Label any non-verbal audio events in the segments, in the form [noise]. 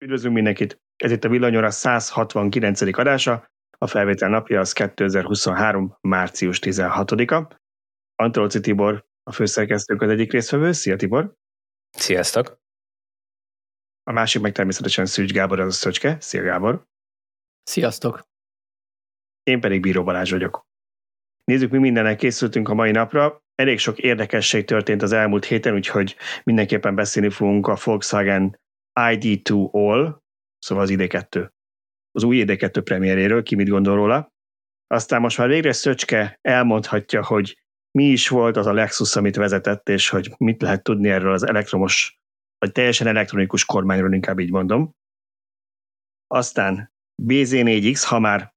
Üdvözlünk mindenkit! Ez itt a Villanyóra 169. adása, a felvétel napja az 2023. március 16-a. Antolci Tibor, a főszerkesztők az egyik részvevő. Szia Tibor! Sziasztok! A másik meg természetesen Szűcs Gábor, az a Szöcske. Szia Gábor! Sziasztok! Én pedig Bíró Balázs vagyok. Nézzük, mi mindennel készültünk a mai napra. Elég sok érdekesség történt az elmúlt héten, úgyhogy mindenképpen beszélni fogunk a Volkswagen ID2 All, szóval az ID2, az új ID2 premieréről, ki mit gondol róla. Aztán most már végre Szöcske elmondhatja, hogy mi is volt az a Lexus, amit vezetett, és hogy mit lehet tudni erről az elektromos, vagy teljesen elektronikus kormányról, inkább így mondom. Aztán BZ4X, ha már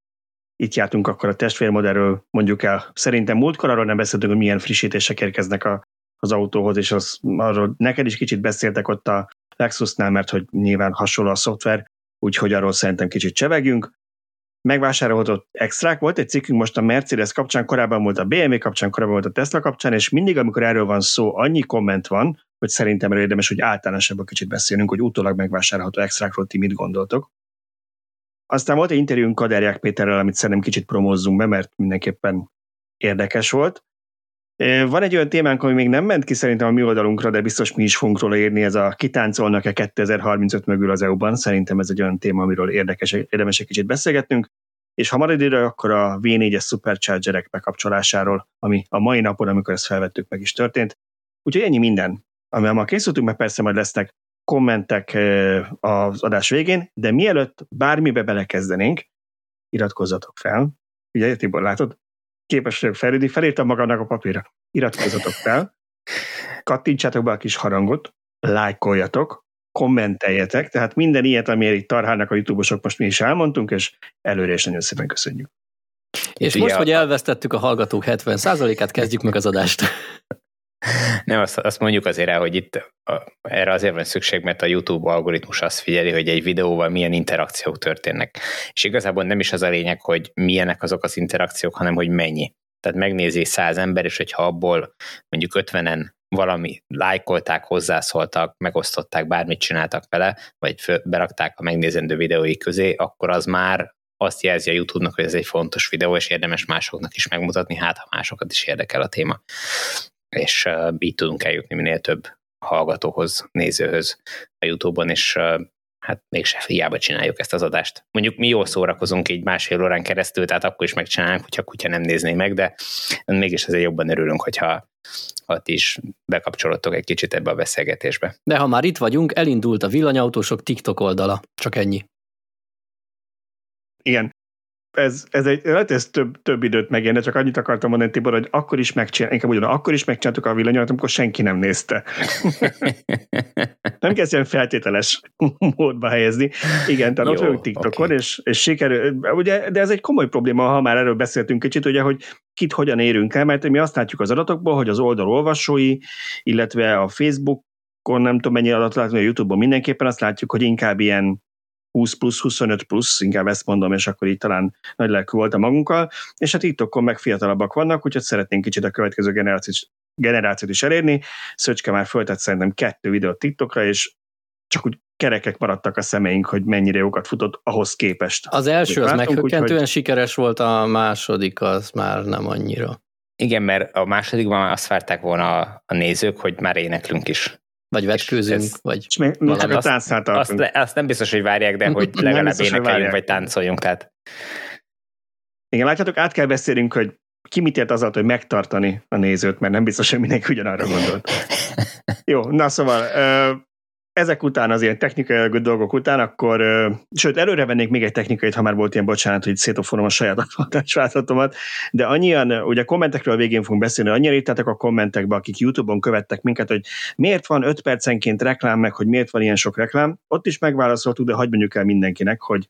itt jártunk akkor a testvérmodellről, mondjuk el, szerintem múltkor arról nem beszéltünk, hogy milyen frissítések érkeznek a, az autóhoz, és az, arról neked is kicsit beszéltek ott a Lexusnál, mert hogy nyilván hasonló a szoftver, úgyhogy arról szerintem kicsit csevegjünk. Megvásárolhatott extrák, volt egy cikkünk most a Mercedes kapcsán, korábban volt a BMW kapcsán, korábban volt a Tesla kapcsán, és mindig, amikor erről van szó, annyi komment van, hogy szerintem érdemes, hogy általánosabban kicsit beszélünk, hogy utólag megvásárolható extrákról ti mit gondoltok. Aztán volt egy interjúnk Kaderják Péterrel, amit szerintem kicsit promózzunk be, mert mindenképpen érdekes volt. Van egy olyan témánk, ami még nem ment ki szerintem a mi oldalunkra, de biztos mi is fogunk róla írni, ez a kitáncolnak-e 2035 mögül az EU-ban. Szerintem ez egy olyan téma, amiről érdekes, érdemes egy kicsit beszélgetnünk. És ha marad akkor a V4-es Superchargerek bekapcsolásáról, ami a mai napon, amikor ezt felvettük, meg is történt. Úgyhogy ennyi minden, amivel ma készültünk, mert persze majd lesznek kommentek az adás végén, de mielőtt bármibe belekezdenénk, iratkozzatok fel. Ugye, Tibor, látod? Képes vagyok felírni, felírtam magamnak a papírra. Iratkozzatok fel, kattintsátok be a kis harangot, lájkoljatok, kommenteljetek, tehát minden ilyet, amiért itt tarhálnak a youtube most mi is elmondtunk, és előre is nagyon szépen köszönjük. És most, hogy elvesztettük a hallgatók 70%-át, kezdjük meg az adást. [laughs] Nem, azt, azt mondjuk azért el, hogy itt a, erre azért van szükség, mert a YouTube algoritmus azt figyeli, hogy egy videóval milyen interakciók történnek. És igazából nem is az a lényeg, hogy milyenek azok az interakciók, hanem hogy mennyi. Tehát megnézi száz ember, és hogyha abból mondjuk ötvenen valami lájkolták, hozzászóltak, megosztották, bármit csináltak vele, vagy berakták a megnézendő videói közé, akkor az már azt jelzi a YouTube-nak, hogy ez egy fontos videó, és érdemes másoknak is megmutatni, hát ha másokat is érdekel a téma és uh, így tudunk eljutni minél több hallgatóhoz, nézőhöz a YouTube-on, és uh, hát mégse hiába csináljuk ezt az adást. Mondjuk mi jól szórakozunk így másfél órán keresztül, tehát akkor is megcsinálnánk, hogyha kutya nem nézné meg, de mégis azért jobban örülünk, hogyha ha ti is bekapcsolódtok egy kicsit ebbe a beszélgetésbe. De ha már itt vagyunk, elindult a villanyautósok TikTok oldala. Csak ennyi. Igen, ez, ez egy, lehet ez több, több időt megérne, csak annyit akartam mondani, Tibor, hogy akkor is megcsináltuk, inkább ugyan, akkor is megcsináltuk a villanyat, amikor senki nem nézte. [laughs] nem kezd ilyen feltételes módba helyezni. Igen, tehát Jó, ott vagyunk TikTokon, okay. és, és sikerül, ugye, de ez egy komoly probléma, ha már erről beszéltünk kicsit, ugye, hogy kit hogyan érünk el, mert mi azt látjuk az adatokból, hogy az oldal olvasói, illetve a Facebook nem tudom mennyi adatot látni, a YouTube-on mindenképpen azt látjuk, hogy inkább ilyen 20 plusz, 25 plusz, inkább ezt mondom, és akkor így talán nagy lelkű volt a magunkkal, és hát TikTokon meg fiatalabbak vannak, úgyhogy szeretnénk kicsit a következő generációt, generációt is elérni. Szöcske már föltett szerintem kettő videót TikTokra, és csak úgy kerekek maradtak a szemeink, hogy mennyire jókat futott ahhoz képest. Az első az meghökkentően hogy... sikeres volt, a második az már nem annyira. Igen, mert a másodikban azt várták volna a, a nézők, hogy már éneklünk is. Vagy vetkőzünk, ez, vagy és még, még csak a azt, azt, azt nem biztos, hogy várják, de hogy legalább énekeljünk, vagy táncoljunk. Tehát. Igen, látjátok, át kell beszélnünk, hogy ki mit ért azzal, hogy megtartani a nézőt, mert nem biztos, hogy mindenki ugyanarra gondolt. [laughs] Jó, na szóval ezek után az ilyen technikai dolgok után, akkor, sőt, előre vennék még egy technikai, ha már volt ilyen bocsánat, hogy szétofonom a saját akvantásváltatomat, de annyian, ugye kommentekről a végén fogunk beszélni, annyira írtátok a kommentekbe, akik YouTube-on követtek minket, hogy miért van 5 percenként reklám, meg hogy miért van ilyen sok reklám, ott is megválaszoltuk, de hagyd mondjuk el mindenkinek, hogy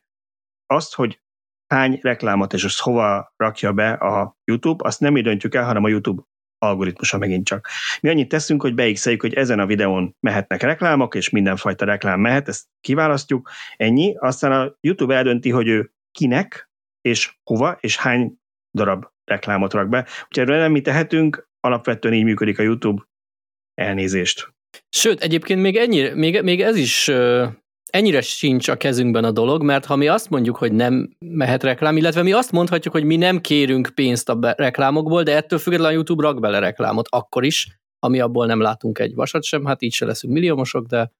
azt, hogy hány reklámot és azt hova rakja be a YouTube, azt nem mi döntjük el, hanem a YouTube algoritmusa megint csak. Mi annyit teszünk, hogy beixeljük, hogy ezen a videón mehetnek reklámok, és mindenfajta reklám mehet, ezt kiválasztjuk, ennyi, aztán a YouTube eldönti, hogy ő kinek, és hova, és hány darab reklámot rak be. Úgyhogy erről nem mi tehetünk, alapvetően így működik a YouTube elnézést. Sőt, egyébként még ennyi, még, még ez is ennyire sincs a kezünkben a dolog, mert ha mi azt mondjuk, hogy nem mehet reklám, illetve mi azt mondhatjuk, hogy mi nem kérünk pénzt a reklámokból, de ettől függetlenül a YouTube rak bele reklámot akkor is, ami abból nem látunk egy vasat sem, hát így se leszünk milliómosok, de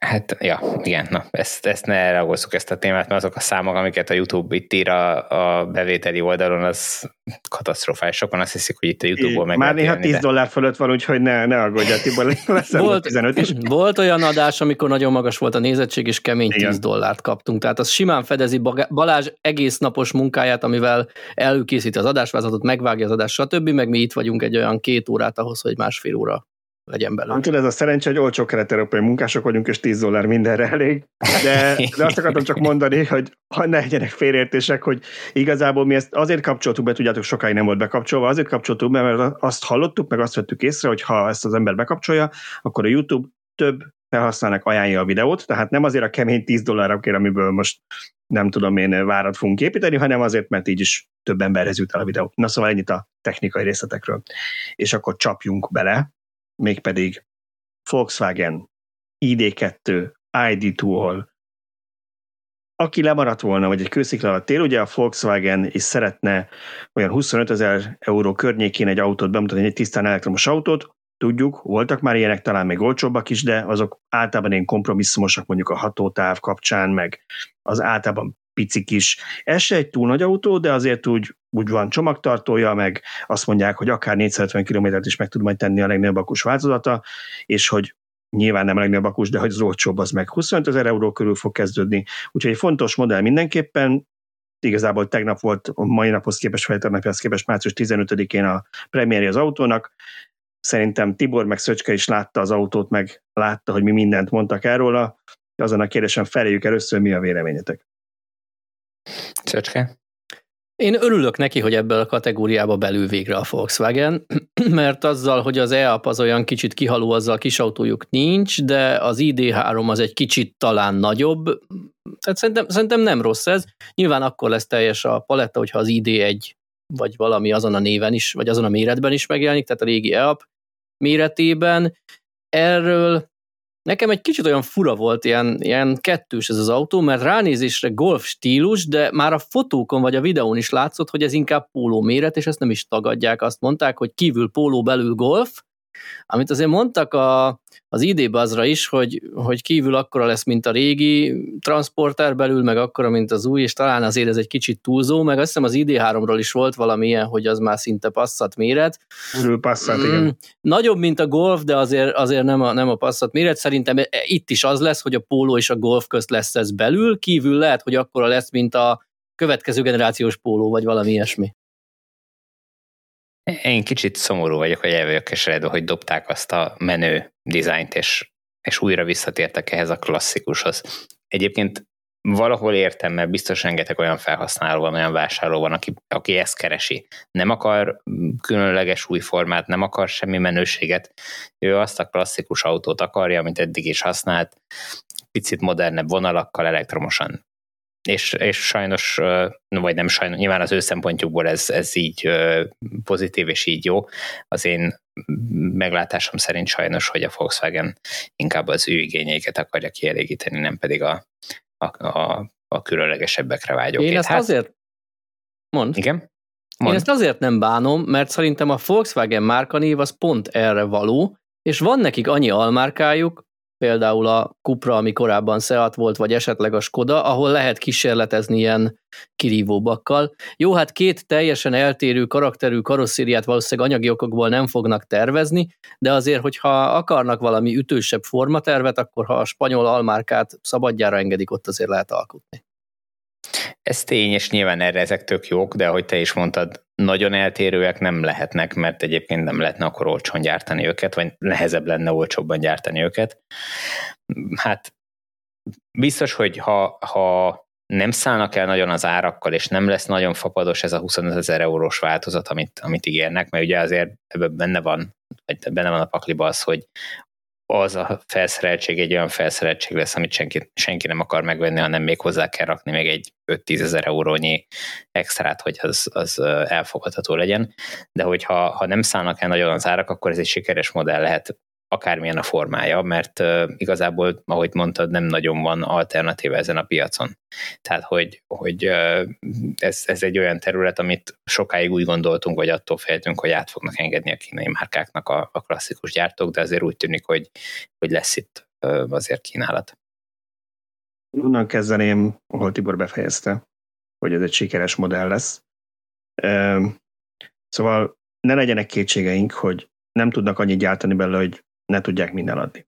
Hát, ja, igen, na, ezt, ezt ne ragozzuk ezt a témát, mert azok a számok, amiket a YouTube itt ír a, a bevételi oldalon, az katasztrofális. Sokan azt hiszik, hogy itt a YouTube-ból meg Már néha 10 de... dollár fölött van, úgyhogy ne, ne aggódj, Tibor, lesz volt, 15 is. Volt olyan adás, amikor nagyon magas volt a nézettség, és kemény igen. 10 dollárt kaptunk. Tehát az simán fedezi Balázs egész napos munkáját, amivel előkészíti az adásvázatot, megvágja az adást, stb. Meg mi itt vagyunk egy olyan két órát ahhoz, hogy másfél óra legyen belőle. Hát, ez a szerencse, hogy olcsó kelet-európai munkások vagyunk, és 10 dollár mindenre elég. De, de azt akartam csak mondani, hogy ha ne legyenek félértések, hogy igazából mi ezt azért kapcsoltuk be, tudjátok, sokáig nem volt bekapcsolva, azért kapcsoltuk be, mert azt hallottuk, meg azt vettük észre, hogy ha ezt az ember bekapcsolja, akkor a YouTube több felhasználnak ajánlja a videót, tehát nem azért a kemény 10 dollárra kér, amiből most nem tudom én várat fogunk építeni, hanem azért, mert így is több emberhez jut el a videó. Na szóval ennyit a technikai részletekről. És akkor csapjunk bele, mégpedig Volkswagen ID2 ID2-hol. Aki lemaradt volna, vagy egy kőszikla alatt él, ugye a Volkswagen is szeretne olyan 25 ezer euró környékén egy autót bemutatni, egy tisztán elektromos autót, tudjuk, voltak már ilyenek, talán még olcsóbbak is, de azok általában én kompromisszumosak mondjuk a hatótáv kapcsán, meg az általában picik is. Ez se egy túl nagy autó, de azért úgy, úgy van csomagtartója, meg azt mondják, hogy akár 450 km-t is meg tud majd tenni a legnagyobb akus változata, és hogy nyilván nem a legnagyobb akus, de hogy az olcsóbb az meg 25 ezer euró körül fog kezdődni. Úgyhogy egy fontos modell mindenképpen, igazából tegnap volt, mai naphoz képest, vagy tegnaphoz képest március 15-én a premiéri az autónak. Szerintem Tibor meg Szöcske is látta az autót, meg látta, hogy mi mindent mondtak erről. Azon a kérdésen feléjük először, mi a véleményetek. Csöcske? Én örülök neki, hogy ebből a kategóriába belül végre a Volkswagen, [clears throat] mert azzal, hogy az EAP az olyan kicsit kihaló, azzal kis autójuk nincs, de az ID3 az egy kicsit talán nagyobb, tehát szerintem, szerintem nem rossz ez. Nyilván akkor lesz teljes a paletta, hogyha az ID1 vagy valami azon a néven is, vagy azon a méretben is megjelenik, tehát a régi EAP méretében. Erről Nekem egy kicsit olyan fura volt, ilyen, ilyen kettős ez az autó, mert ránézésre golf stílus, de már a fotókon vagy a videón is látszott, hogy ez inkább póló méret, és ezt nem is tagadják. Azt mondták, hogy kívül póló, belül golf, amit azért mondtak a, az ID is, hogy, hogy kívül akkora lesz, mint a régi transporter belül, meg akkora, mint az új, és talán azért ez egy kicsit túlzó, meg azt hiszem az ID3-ról is volt valami ilyen, hogy az már szinte passzat méret. Passzat, mm, igen. Nagyobb, mint a Golf, de azért, azért nem, a, nem a passzat méret. Szerintem itt is az lesz, hogy a Polo és a Golf közt lesz ez belül, kívül lehet, hogy akkora lesz, mint a következő generációs póló, vagy valami ilyesmi. Én kicsit szomorú vagyok, hogy el vagyok keseredve, hogy dobták azt a menő dizájnt, és, és újra visszatértek ehhez a klasszikushoz. Egyébként valahol értem, mert biztos rengeteg olyan felhasználó van, olyan vásárló van, aki, aki ezt keresi. Nem akar különleges új formát, nem akar semmi menőséget, ő azt a klasszikus autót akarja, amit eddig is használt, picit modernebb vonalakkal, elektromosan és, és sajnos, vagy nem sajnos, nyilván az ő szempontjukból ez, ez így pozitív és így jó. Az én meglátásom szerint sajnos, hogy a Volkswagen inkább az ő igényeiket akarja kielégíteni, nem pedig a, a, a, a különlegesebbekre vágyókét. Én ezt hát, azért mond. Igen? Mond. Én ezt azért nem bánom, mert szerintem a Volkswagen márkanév az pont erre való, és van nekik annyi almárkájuk, például a Cupra, ami korábban Seat volt, vagy esetleg a Skoda, ahol lehet kísérletezni ilyen kirívóbakkal. Jó, hát két teljesen eltérő karakterű karosszériát valószínűleg anyagi okokból nem fognak tervezni, de azért, hogyha akarnak valami ütősebb formatervet, akkor ha a spanyol almárkát szabadjára engedik, ott azért lehet alkotni. Ez tény, és nyilván erre ezek tök jók, de ahogy te is mondtad, nagyon eltérőek nem lehetnek, mert egyébként nem lehetne akkor olcsón gyártani őket, vagy nehezebb lenne olcsóbban gyártani őket. Hát biztos, hogy ha, ha nem szállnak el nagyon az árakkal, és nem lesz nagyon fapados ez a 25 ezer eurós változat, amit, amit ígérnek, mert ugye azért ebben benne van, benne van a pakliba az, hogy az a felszereltség egy olyan felszereltség lesz, amit senki, senki nem akar megvenni, hanem még hozzá kell rakni még egy 5-10 ezer eurónyi extrát, hogy az, az elfogadható legyen. De hogyha ha nem szállnak el nagyon az árak, akkor ez egy sikeres modell lehet akármilyen a formája, mert igazából, ahogy mondtad, nem nagyon van alternatíva ezen a piacon. Tehát, hogy, hogy ez, ez egy olyan terület, amit sokáig úgy gondoltunk, vagy attól féltünk, hogy át fognak engedni a kínai márkáknak a, a klasszikus gyártók, de azért úgy tűnik, hogy, hogy lesz itt azért kínálat. Onnan kezdeném, ahol Tibor befejezte, hogy ez egy sikeres modell lesz. Szóval ne legyenek kétségeink, hogy nem tudnak annyit gyártani belőle, hogy ne tudják minden adni.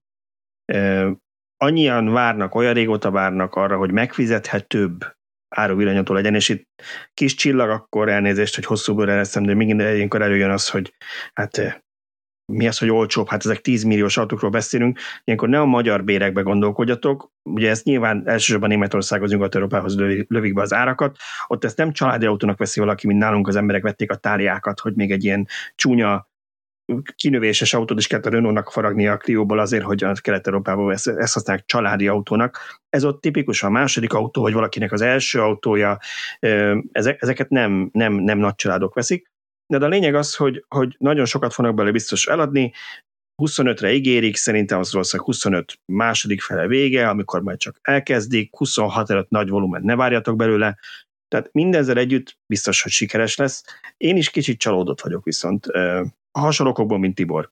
Annyian várnak, olyan régóta várnak arra, hogy megfizethetőbb áruviranyató legyen, és itt kis csillag akkor elnézést, hogy hosszú bőre leszem, de még ilyenkor előjön az, hogy hát mi az, hogy olcsóbb, hát ezek 10 milliós autókról beszélünk, ilyenkor ne a magyar bérekbe gondolkodjatok, ugye ezt nyilván elsősorban Németországhoz, Nyugat-Európához lövik be az árakat, ott ezt nem családi autónak veszi valaki, mint nálunk az emberek vették a táliákat, hogy még egy ilyen csúnya kinövéses autót is kellett a Renault-nak faragni a Clio-ból azért, hogy a Kelet-Európában ezt, ezt használják családi autónak. Ez ott tipikus a második autó, vagy valakinek az első autója, ezeket nem, nem, nem nagy családok veszik. De a lényeg az, hogy, hogy nagyon sokat fognak belőle biztos eladni, 25-re ígérik, szerintem az valószínűleg 25 második fele vége, amikor majd csak elkezdik, 26 előtt nagy volumen ne várjatok belőle, tehát mindezzel együtt biztos, hogy sikeres lesz. Én is kicsit csalódott vagyok viszont, hasonlókokból, mint Tibor.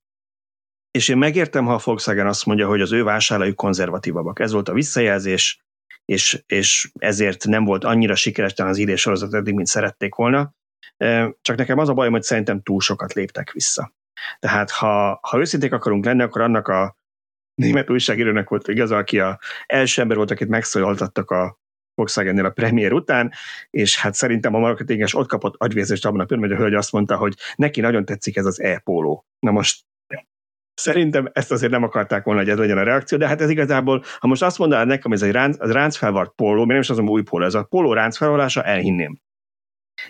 És én megértem, ha a Volkswagen azt mondja, hogy az ő vásárlói konzervatívabbak. Ez volt a visszajelzés, és, és ezért nem volt annyira sikeres az idés sorozat eddig, mint szerették volna. Csak nekem az a bajom, hogy szerintem túl sokat léptek vissza. Tehát ha, ha őszinték akarunk lenni, akkor annak a német újságírónak volt igaza, aki a első ember volt, akit megszólaltattak a Volkswagen-nél a premier után, és hát szerintem a marketinges ott kapott agyvérzést abban a pillanatban, hogy a hölgy azt mondta, hogy neki nagyon tetszik ez az e-póló. Na most Szerintem ezt azért nem akarták volna, hogy ez legyen a reakció, de hát ez igazából, ha most azt mondanád nekem, ez egy ránc, az ráncfelvart póló, mert nem is azon új póló, ez a póló ráncfelvarása, elhinném.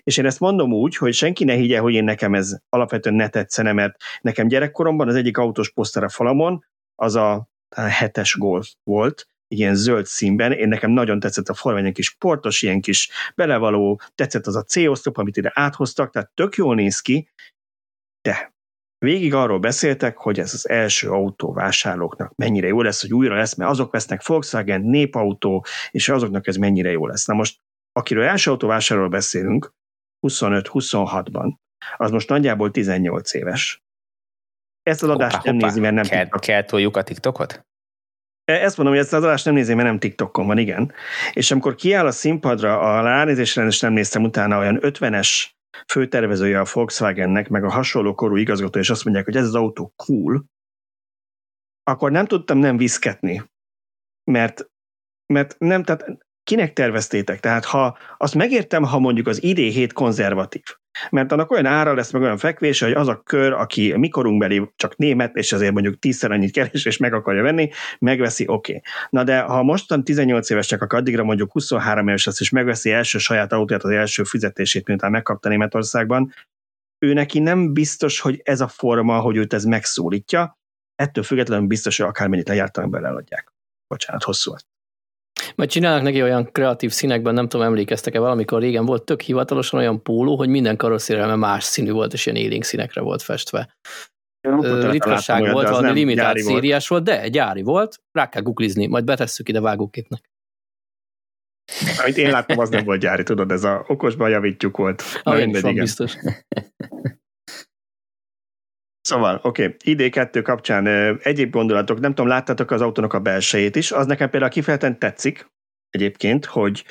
És én ezt mondom úgy, hogy senki ne higgye, hogy én nekem ez alapvetően ne tetszene, mert nekem gyerekkoromban az egyik autós poszter a falamon, az a, a hetes golf volt, ilyen zöld színben. Én nekem nagyon tetszett a forma, egy kis sportos, ilyen kis belevaló, tetszett az a C-oszlop, amit ide áthoztak, tehát tök jól néz ki, de végig arról beszéltek, hogy ez az első autó vásárlóknak mennyire jó lesz, hogy újra lesz, mert azok vesznek Volkswagen, népautó, és azoknak ez mennyire jó lesz. Na most, akiről első autóvásárról beszélünk, 25-26-ban, az most nagyjából 18 éves. Ezt az adást hoppá, nem hoppá. nézi, mert nem kell, kell toljuk a TikTokot? E, ezt mondom, hogy ezt az adást nem nézi, mert nem TikTokon van, igen. És amikor kiáll a színpadra, a ránézésre is nem néztem utána, olyan 50-es főtervezője a Volkswagennek, meg a hasonló korú igazgató, és azt mondják, hogy ez az autó cool, akkor nem tudtam nem viszketni. Mert, mert nem, tehát kinek terveztétek? Tehát ha azt megértem, ha mondjuk az ID7 konzervatív, mert annak olyan ára lesz, meg olyan fekvése, hogy az a kör, aki mikorunkbeli csak német, és azért mondjuk tízszer annyit keres, és meg akarja venni, megveszi, oké. Okay. Na de ha mostan 18 éves csak, akkor addigra mondjuk 23 éves lesz, és megveszi első saját autóját, az első fizetését, miután megkapta Németországban, ő neki nem biztos, hogy ez a forma, hogy őt ez megszólítja, ettől függetlenül biztos, hogy akármennyit lejártanak bele eladják. Bocsánat, hosszú majd csinálnak neki olyan kreatív színekben, nem tudom, emlékeztek-e valamikor régen volt tök hivatalosan olyan póló, hogy minden karosszérelme más színű volt, és ilyen élénk színekre volt festve. Ritkasság volt, valami limitált szériás volt. volt, de gyári volt, rá kell googlizni, majd betesszük ide vágóképnek. Amit én láttam, az nem volt gyári, tudod, ez a okosban javítjuk volt. Na, mindegy, igen. biztos. [laughs] Szóval, oké, okay. ID2 kapcsán egyéb gondolatok, nem tudom, láttátok az autónak a belsejét is, az nekem például kifejezetten tetszik egyébként, hogy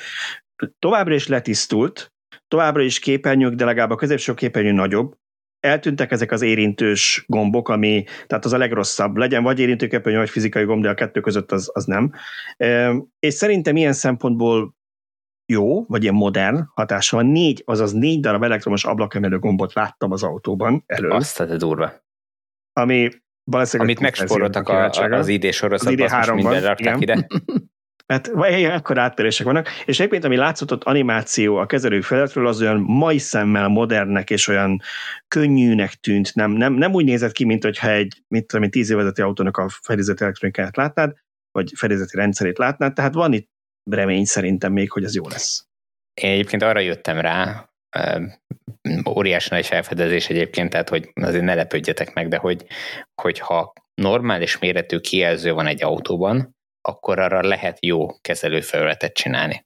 továbbra is letisztult, továbbra is képernyők, de legalább a középső képernyő nagyobb, eltűntek ezek az érintős gombok, ami, tehát az a legrosszabb, legyen vagy érintőképernyő, vagy fizikai gomb, de a kettő között az, az nem. És szerintem ilyen szempontból jó, vagy ilyen modern hatása van. Négy, azaz négy darab elektromos ablakemelő gombot láttam az autóban elő. Azt tehát durva. Ami Amit megsporoltak az ID sorozatban, az ID minden rakták ide. [laughs] Hát akkor áttérések vannak, és egyébként ami látszott ott animáció a kezelő feletről, az olyan mai szemmel modernnek és olyan könnyűnek tűnt, nem, nem, nem úgy nézett ki, mint hogyha egy, mint tudom, tíz évezeti autónak a fedélzeti elektronikáját látnád, vagy fedélzeti rendszerét látnád, tehát van itt remény szerintem még, hogy ez jó lesz. Én egyébként arra jöttem rá, óriási nagy felfedezés egyébként, tehát hogy azért ne lepődjetek meg, de hogy, hogyha normális méretű kijelző van egy autóban, akkor arra lehet jó kezelőfelületet csinálni.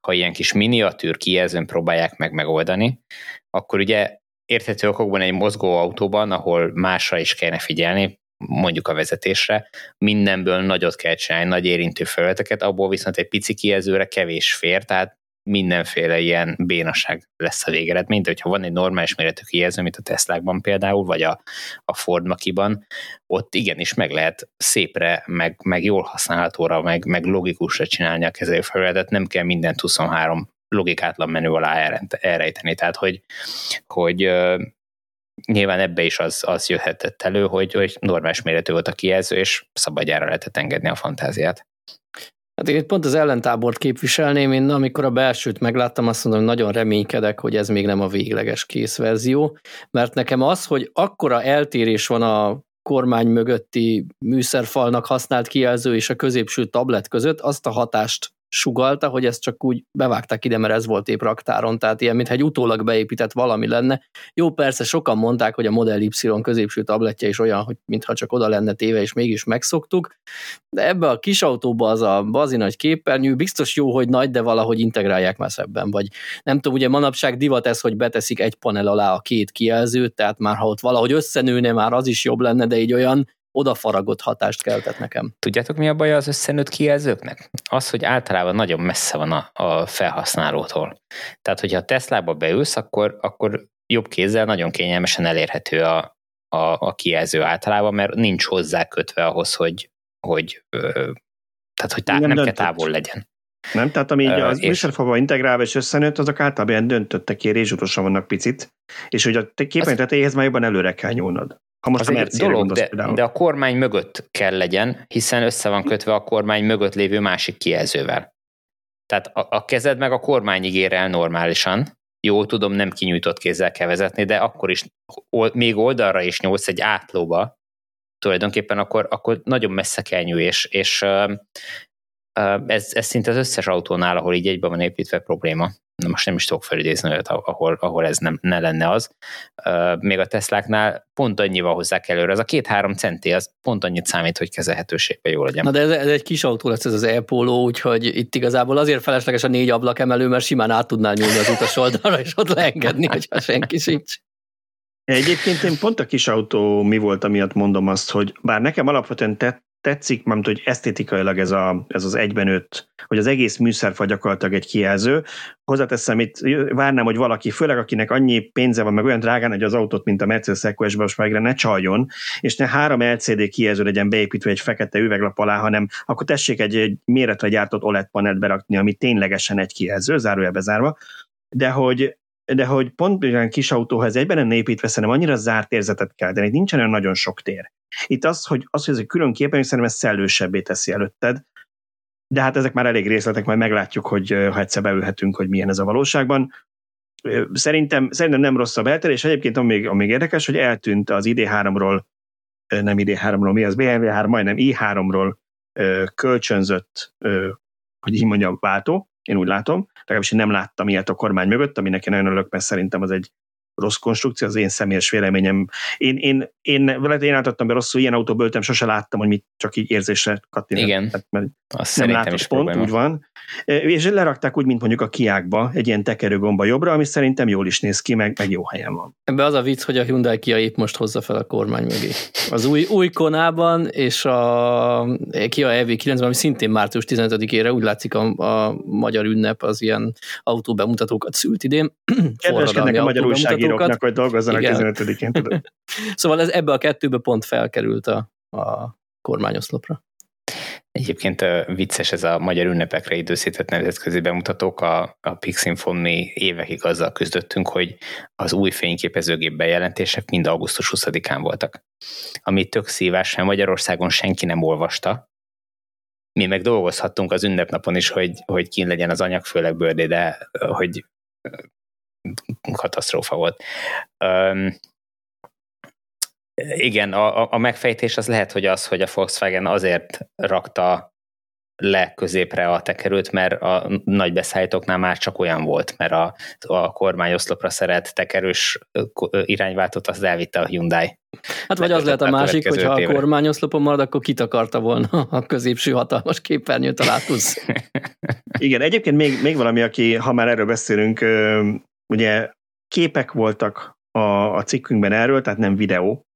Ha ilyen kis miniatűr kijelzőn próbálják meg megoldani, akkor ugye érthető okokban egy mozgó autóban, ahol másra is kellene figyelni, mondjuk a vezetésre, mindenből nagyot kell csinálni, nagy érintő felületeket, abból viszont egy pici kijelzőre kevés fér, tehát mindenféle ilyen bénaság lesz a végeredmény, de hogyha van egy normális méretű kijelző, mint a Teslákban például, vagy a, a Ford Makiban, ott igenis meg lehet szépre, meg, meg jól használhatóra, meg, meg logikusra csinálni a kezelőfelületet, nem kell mindent 23 logikátlan menü alá elrejteni. Tehát, hogy, hogy nyilván ebbe is az, az jöhetett elő, hogy, hogy normális méretű volt a kijelző, és szabadjára lehetett engedni a fantáziát. Hát én pont az ellentábort képviselném, én amikor a belsőt megláttam, azt mondom, hogy nagyon reménykedek, hogy ez még nem a végleges készverzió, mert nekem az, hogy akkora eltérés van a kormány mögötti műszerfalnak használt kijelző és a középső tablet között, azt a hatást sugalta, hogy ezt csak úgy bevágták ide, mert ez volt épp raktáron, tehát ilyen, mintha egy utólag beépített valami lenne. Jó, persze sokan mondták, hogy a Model Y középső tabletje is olyan, hogy mintha csak oda lenne téve, és mégis megszoktuk, de ebbe a kis autóba az a bazi nagy képernyő, biztos jó, hogy nagy, de valahogy integrálják már szebben, vagy nem tudom, ugye manapság divat ez, hogy beteszik egy panel alá a két kijelzőt, tehát már ha ott valahogy összenőne, már az is jobb lenne, de így olyan odafaragott hatást keltett nekem. Tudjátok, mi a baj az összenőtt kijelzőknek? Az, hogy általában nagyon messze van a, a felhasználótól. Tehát, hogyha a Teslába beülsz, akkor, akkor jobb kézzel nagyon kényelmesen elérhető a, a, a kijelző általában, mert nincs hozzá kötve ahhoz, hogy, hogy ö, tehát, hogy tá- nem, nem kell távol legyen. Nem, tehát ami így az műsorfalba integrálva és összenőtt, azok általában ilyen döntöttek, rézsutosan vannak picit, és hogy a képen tetejéhez már jobban előre kell nyúlnod. Ha most az egy dolog, de, de a kormány mögött kell legyen, hiszen össze van kötve a kormány mögött lévő másik kijelzővel. Tehát a, a kezed meg a kormányig ér el normálisan. Jó, tudom, nem kinyújtott kézzel kell vezetni, de akkor is még oldalra is nyúlsz egy átlóba, tulajdonképpen akkor, akkor nagyon messze kell nyúlni, és, és ez, ez szinte az összes autónál, ahol így egyben van építve probléma most nem is tudok felidézni olyat, ahol, ahol ez nem, ne lenne az. Még a Tesláknál pont annyival hozzák előre. Ez a két-három centi, az pont annyit számít, hogy kezelhetőségben jó legyen. Na de ez, ez egy kis autó lesz ez az e-polo, úgyhogy itt igazából azért felesleges a négy ablak emelő, mert simán át tudnál nyúlni az utas oldalra, és ott leengedni, hogyha senki sincs. Egyébként én pont a kis autó mi volt, amiatt mondom azt, hogy bár nekem alapvetően tett, tetszik, mert hogy esztétikailag ez, a, ez az egyben öt, hogy az egész műszerfa gyakorlatilag egy kijelző. Hozzáteszem, itt várnám, hogy valaki, főleg akinek annyi pénze van, meg olyan drágán hogy az autót, mint a Mercedes eqs most megre ne csaljon, és ne három LCD kijelző legyen beépítve egy fekete üveglap alá, hanem akkor tessék egy, egy méretre gyártott OLED panelt berakni, ami ténylegesen egy kijelző, zárójelbe zárva, de hogy de hogy pont olyan kis autóhoz egyben lenne építve, szerintem annyira zárt érzetet kell, de nincsen olyan nagyon sok tér. Itt az, hogy, az, hogy ez egy külön képen, szerintem ez szellősebbé teszi előtted, de hát ezek már elég részletek, majd meglátjuk, hogy ha egyszer beülhetünk, hogy milyen ez a valóságban. Szerintem, szerintem nem rossz a belterés, egyébként amíg, amíg érdekes, hogy eltűnt az ID3-ról, nem ID3-ról, mi az BMW3, majdnem i3-ról kölcsönzött, hogy így mondjam, váltó, én úgy látom, legalábbis én nem láttam ilyet a kormány mögött, aminek én nagyon örülök, mert szerintem az egy rossz konstrukció, az én személyes véleményem. Én, én, én, én, én átadtam be rosszul, ilyen autóból öltem, sose láttam, hogy mit csak így érzésre kattinat. Igen, hát, mert Azt nem látott is pont, probléma. úgy van. És lerakták úgy, mint mondjuk a kiákba, egy ilyen tekerőgomba jobbra, ami szerintem jól is néz ki, meg, meg jó helyen van. Ebbe az a vicc, hogy a Hyundai Kia épp most hozza fel a kormány mögé. Az új, új Konában és a Kia EV9, ami szintén március 15-ére úgy látszik a, a magyar ünnep az ilyen autóbemutatókat szült idén. [clears throat] Kedveskednek a magyar újságíróknak, hogy dolgozzanak 15-én. [laughs] szóval ez ebbe a kettőbe pont felkerült a, a kormányoszlopra. Egyébként vicces ez a magyar ünnepekre időszített nemzetközi bemutatók, a, a Pixinfon mi évekig azzal küzdöttünk, hogy az új fényképezőgép bejelentések mind augusztus 20-án voltak. Ami tök szívás, mert Magyarországon senki nem olvasta, mi meg dolgozhattunk az ünnepnapon is, hogy, hogy kín legyen az anyag, főleg bőrdé, de hogy katasztrófa volt. Um, igen, a, a megfejtés az lehet, hogy az, hogy a Volkswagen azért rakta le középre a tekerőt, mert a nagy beszállítóknál már csak olyan volt, mert a, a kormányoszlopra szeret tekerős irányváltót az elvitte a Hyundai. Hát vagy az lehet a másik, hogy ha a kormányoszlopon marad, akkor kitakarta volna a középső hatalmas képernyőt a Látusz. [laughs] Igen, egyébként még, még valami, aki, ha már erről beszélünk, ugye képek voltak a, a cikkünkben erről, tehát nem videó,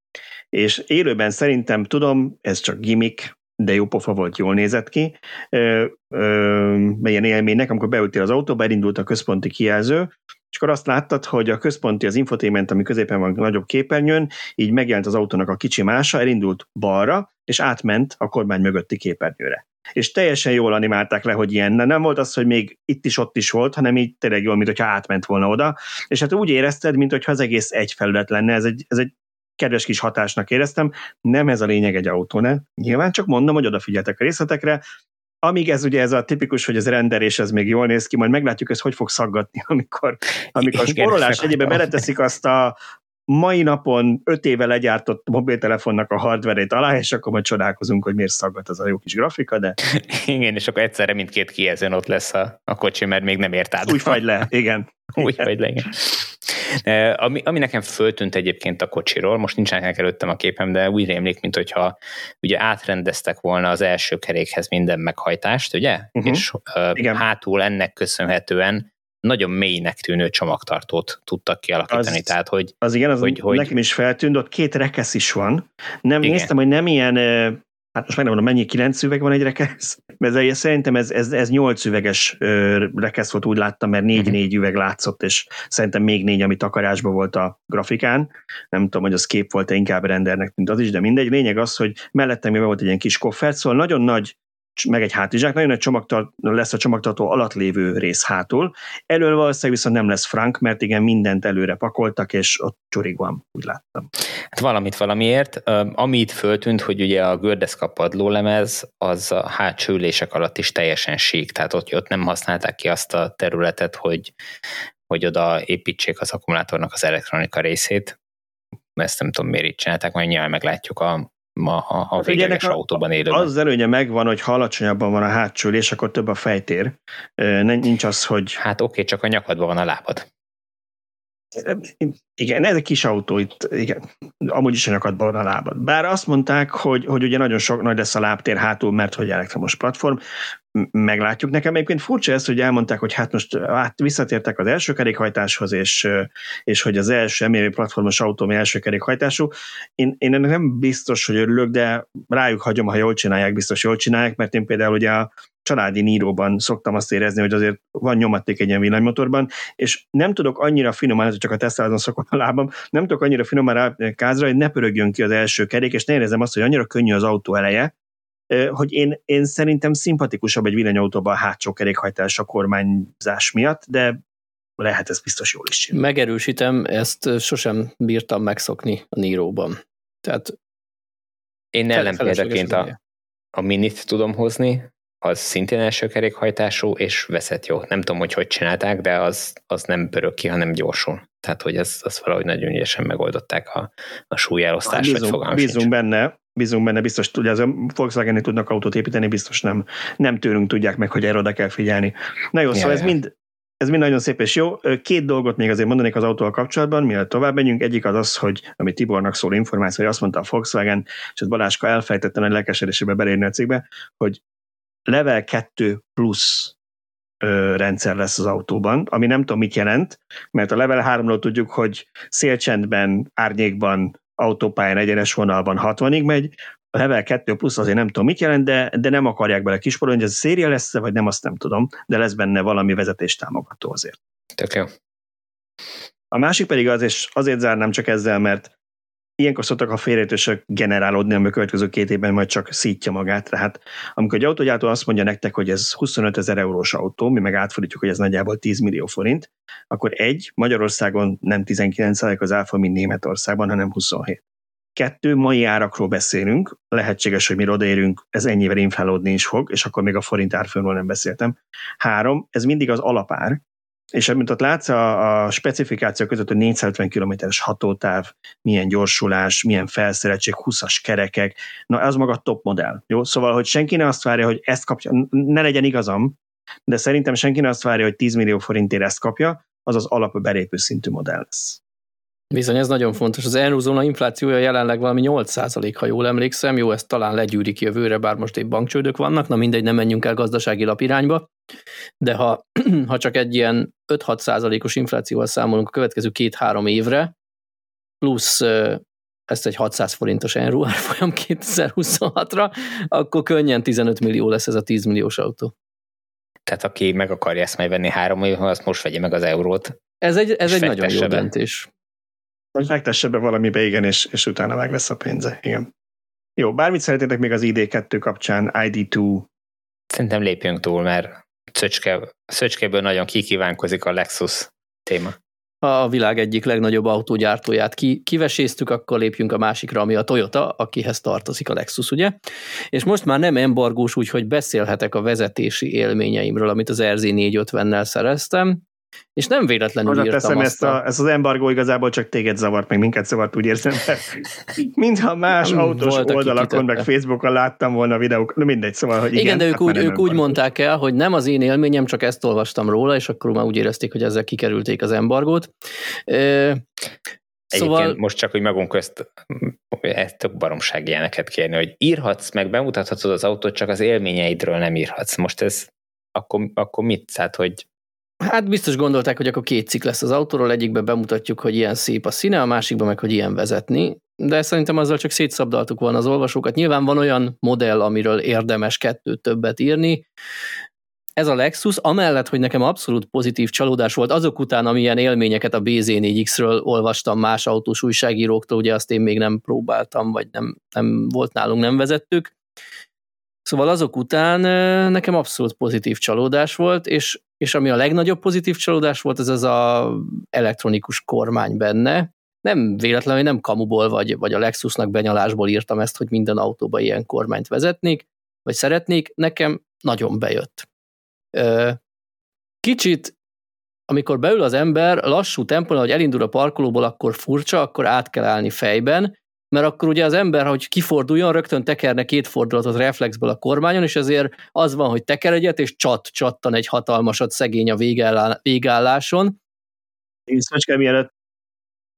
és élőben szerintem tudom, ez csak gimmick, de jó pofa volt, jól nézett ki. Ö, ö, ilyen élménynek, amikor beültél az autóba, elindult a központi kijelző, és akkor azt láttad, hogy a központi, az infotainment, ami középen van nagyobb képernyőn, így megjelent az autónak a kicsi mása, elindult balra, és átment a kormány mögötti képernyőre. És teljesen jól animálták le, hogy ilyen. Nem volt az, hogy még itt is, ott is volt, hanem így tényleg jól, mint hogyha átment volna oda. És hát úgy érezted, mint hogyha az egész egy felület lenne. Ez egy, ez egy kedves kis hatásnak éreztem. Nem ez a lényeg egy autónál. Nyilván csak mondom, hogy odafigyeltek a részletekre, amíg ez ugye ez a tipikus, hogy ez render és ez még jól néz ki, majd meglátjuk, ez hogy fog szaggatni, [laughs] amikor, amikor a spórolás egyébben beleteszik azt a mai napon öt éve legyártott mobiltelefonnak a hardverét alá, és akkor majd csodálkozunk, hogy miért szaggat az a jó kis grafika, de... [laughs] Igen, és akkor egyszerre mindkét kijelzőn ott lesz a, a kocsi, mert még nem ért át. Úgy fagy le, igen. [laughs] Úgy fagy le, igen. Ami, ami nekem föltűnt egyébként a kocsiról, most nincsenek előttem a képem, de úgy rémlik, mint hogyha ugye átrendeztek volna az első kerékhez minden meghajtást, ugye? Uh-huh. És uh, hátul ennek köszönhetően nagyon mélynek tűnő csomagtartót tudtak kialakítani. Az, Tehát, hogy, az igen, az hogy, hogy, nekem is feltűnt, ott két rekesz is van. Nem igen. néztem, hogy nem ilyen hát most meg nem mondom, mennyi kilenc üveg van egy rekesz, mert [laughs] ez, szerintem ez, ez, ez nyolc üveges rekesz volt, úgy láttam, mert négy-négy mhm. üveg látszott, és szerintem még négy, ami takarásban volt a grafikán. Nem tudom, hogy az kép volt-e inkább rendernek, mint az is, de mindegy. Lényeg az, hogy mellettem mi volt egy ilyen kis koffert, szóval nagyon nagy meg egy hátizsák, nagyon nagy csomagtart, lesz a csomagtartó alatt lévő rész hátul. Elől valószínűleg viszont nem lesz frank, mert igen, mindent előre pakoltak, és ott csurig van, úgy láttam. Hát valamit valamiért. Amit föltűnt, hogy ugye a gördeszka padlólemez, az a hátsó ülések alatt is teljesen sík, tehát ott, ott nem használták ki azt a területet, hogy, hogy oda építsék az akkumulátornak az elektronika részét. Ezt nem tudom, miért így csinálták, majd nyilván meglátjuk a ma a, a végleges autóban. Az, az előnye megvan, hogy ha alacsonyabban van a hátsó ülés, akkor több a fejtér. Nincs az, hogy... Hát oké, okay, csak a nyakadban van a lábad. Igen, ez egy kis autó itt, igen, amúgy is a nyakadban van a lábad. Bár azt mondták, hogy, hogy ugye nagyon sok nagy lesz a lábtér hátul, mert hogy elektromos platform, meglátjuk. Nekem egyébként furcsa ez, hogy elmondták, hogy hát most hát visszatértek az első kerékhajtáshoz, és, és hogy az első MRV platformos autó, ami első kerékhajtású. Én, én ennek nem biztos, hogy örülök, de rájuk hagyom, ha jól csinálják, biztos jól csinálják, mert én például ugye a családi níróban szoktam azt érezni, hogy azért van nyomaték egy ilyen villanymotorban, és nem tudok annyira finoman, ez csak a Teslázon szokott a lábam, nem tudok annyira finoman rá kázra, hogy ne pörögjön ki az első kerék, és ne érezzem azt, hogy annyira könnyű az autó eleje, hogy én, én szerintem szimpatikusabb egy villanyautóban a hátsó kerékhajtás a kormányzás miatt, de lehet ez biztos jól is csinál. Megerősítem, ezt sosem bírtam megszokni a Níróban. Tehát én ellenpéldaként a, a minit tudom hozni, az szintén első kerékhajtású, és veszett jó. Nem tudom, hogy hogy csinálták, de az, az nem pörög ki, hanem gyorsul. Tehát, hogy ez, az valahogy nagyon ügyesen megoldották a, a súlyelosztást, bízunk, vagy Bízunk benne, bízunk benne, biztos tudja, az volkswagen tudnak autót építeni, biztos nem, nem tőlünk tudják meg, hogy erre oda kell figyelni. Na jó, ja, szóval ja. ez mind, ez mind nagyon szép és jó. Két dolgot még azért mondanék az autóval kapcsolatban, mielőtt tovább megyünk. Egyik az az, hogy ami Tibornak szól információ, hogy azt mondta a Volkswagen, és ez Baláska elfejtette nagy lelkesedésébe belérni a cikkbe, hogy level 2 plusz ö, rendszer lesz az autóban, ami nem tudom mit jelent, mert a level 3-ról tudjuk, hogy szélcsendben, árnyékban, autópályán egyenes vonalban 60-ig megy, a level 2 plusz azért nem tudom mit jelent, de, de nem akarják bele kisporolni, hogy ez a széria lesz vagy nem, azt nem tudom, de lesz benne valami vezetés támogató azért. Tök jó. A másik pedig az, és azért zárnám csak ezzel, mert ilyenkor szoktak a félreértések generálódni, ami a következő két évben majd csak szítja magát. Tehát amikor egy autógyártó azt mondja nektek, hogy ez 25 ezer eurós autó, mi meg átfordítjuk, hogy ez nagyjából 10 millió forint, akkor egy, Magyarországon nem 19% az áfa, mint Németországban, hanem 27. Kettő, mai árakról beszélünk, lehetséges, hogy mi odaérünk, ez ennyivel inflálódni is fog, és akkor még a forint árfolyamról nem beszéltem. Három, ez mindig az alapár, és mint ott látsz a, a specifikáció között, hogy 450 km-es hatótáv, milyen gyorsulás, milyen felszereltség, 20-as kerekek, na ez maga top modell. Jó? Szóval, hogy senki ne azt várja, hogy ezt kapja, ne legyen igazam, de szerintem senki ne azt várja, hogy 10 millió forintért ezt kapja, az az alap belépő szintű modell lesz. Bizony, ez nagyon fontos. Az eurozóna inflációja jelenleg valami 8% ha jól emlékszem. Jó, ezt talán legyűrik jövőre, bár most épp bankcsődök vannak, na mindegy, nem menjünk el gazdasági lapirányba. De ha, [clears throat] ha csak egy ilyen 5-6 százalékos inflációval számolunk a következő két-három évre, plusz ezt egy 600 forintos enru árfolyam 2026-ra, akkor könnyen 15 millió lesz ez a 10 milliós autó. Tehát aki meg akarja ezt majd venni három évben, azt most vegye meg az eurót. Ez egy, ez egy nagyon jó döntés. Vagy fektesse be valamibe, igen, és, és utána meg lesz a pénze, igen. Jó, bármit szeretnétek még az ID2 kapcsán, ID2? Szerintem lépjünk túl, mert szöcske, szöcskéből nagyon kikívánkozik a Lexus téma. A világ egyik legnagyobb autógyártóját ki, kiveséztük, akkor lépjünk a másikra, ami a Toyota, akihez tartozik a Lexus, ugye? És most már nem embargós, úgyhogy beszélhetek a vezetési élményeimről, amit az RZ 450-nel szereztem. És nem véletlenül Oda írtam teszem, azt ezt, a, ezt az embargó igazából csak téged zavart, meg minket zavart, úgy érzem, mintha más nem autós oldalakon, meg Facebookon láttam volna videók, no mindegy, szóval, hogy igen. Igen, de ők, hát úgy, ők úgy mondták el, hogy nem az én élményem, csak ezt olvastam róla, és akkor már úgy érezték, hogy ezzel kikerülték az embargót. Szóval... Egyébként most csak, hogy magunk közt ezt tök baromság ilyeneket kérni, hogy írhatsz, meg bemutathatod az autót, csak az élményeidről nem írhatsz. Most ez akkor, akkor mit? Tehát, hogy Hát biztos gondolták, hogy akkor két cikk lesz az autóról, egyikben bemutatjuk, hogy ilyen szép a színe, a másikban meg, hogy ilyen vezetni, de szerintem azzal csak szétszabdaltuk volna az olvasókat. Nyilván van olyan modell, amiről érdemes kettőt többet írni, ez a Lexus, amellett, hogy nekem abszolút pozitív csalódás volt, azok után, amilyen élményeket a BZ4X-ről olvastam más autós újságíróktól, ugye azt én még nem próbáltam, vagy nem, nem volt nálunk, nem vezettük. Szóval azok után nekem abszolút pozitív csalódás volt, és és ami a legnagyobb pozitív csalódás volt, ez az a elektronikus kormány benne. Nem véletlenül, nem kamuból vagy, vagy a Lexusnak benyalásból írtam ezt, hogy minden autóba ilyen kormányt vezetnék, vagy szeretnék, nekem nagyon bejött. Kicsit, amikor beül az ember, lassú tempón, hogy elindul a parkolóból, akkor furcsa, akkor át kell állni fejben, mert akkor ugye az ember, hogy kiforduljon, rögtön tekerne két fordulatot reflexből a kormányon, és ezért az van, hogy teker egyet, és csat, csattan egy hatalmasat szegény a végálláson. Én Szöcske, mielőtt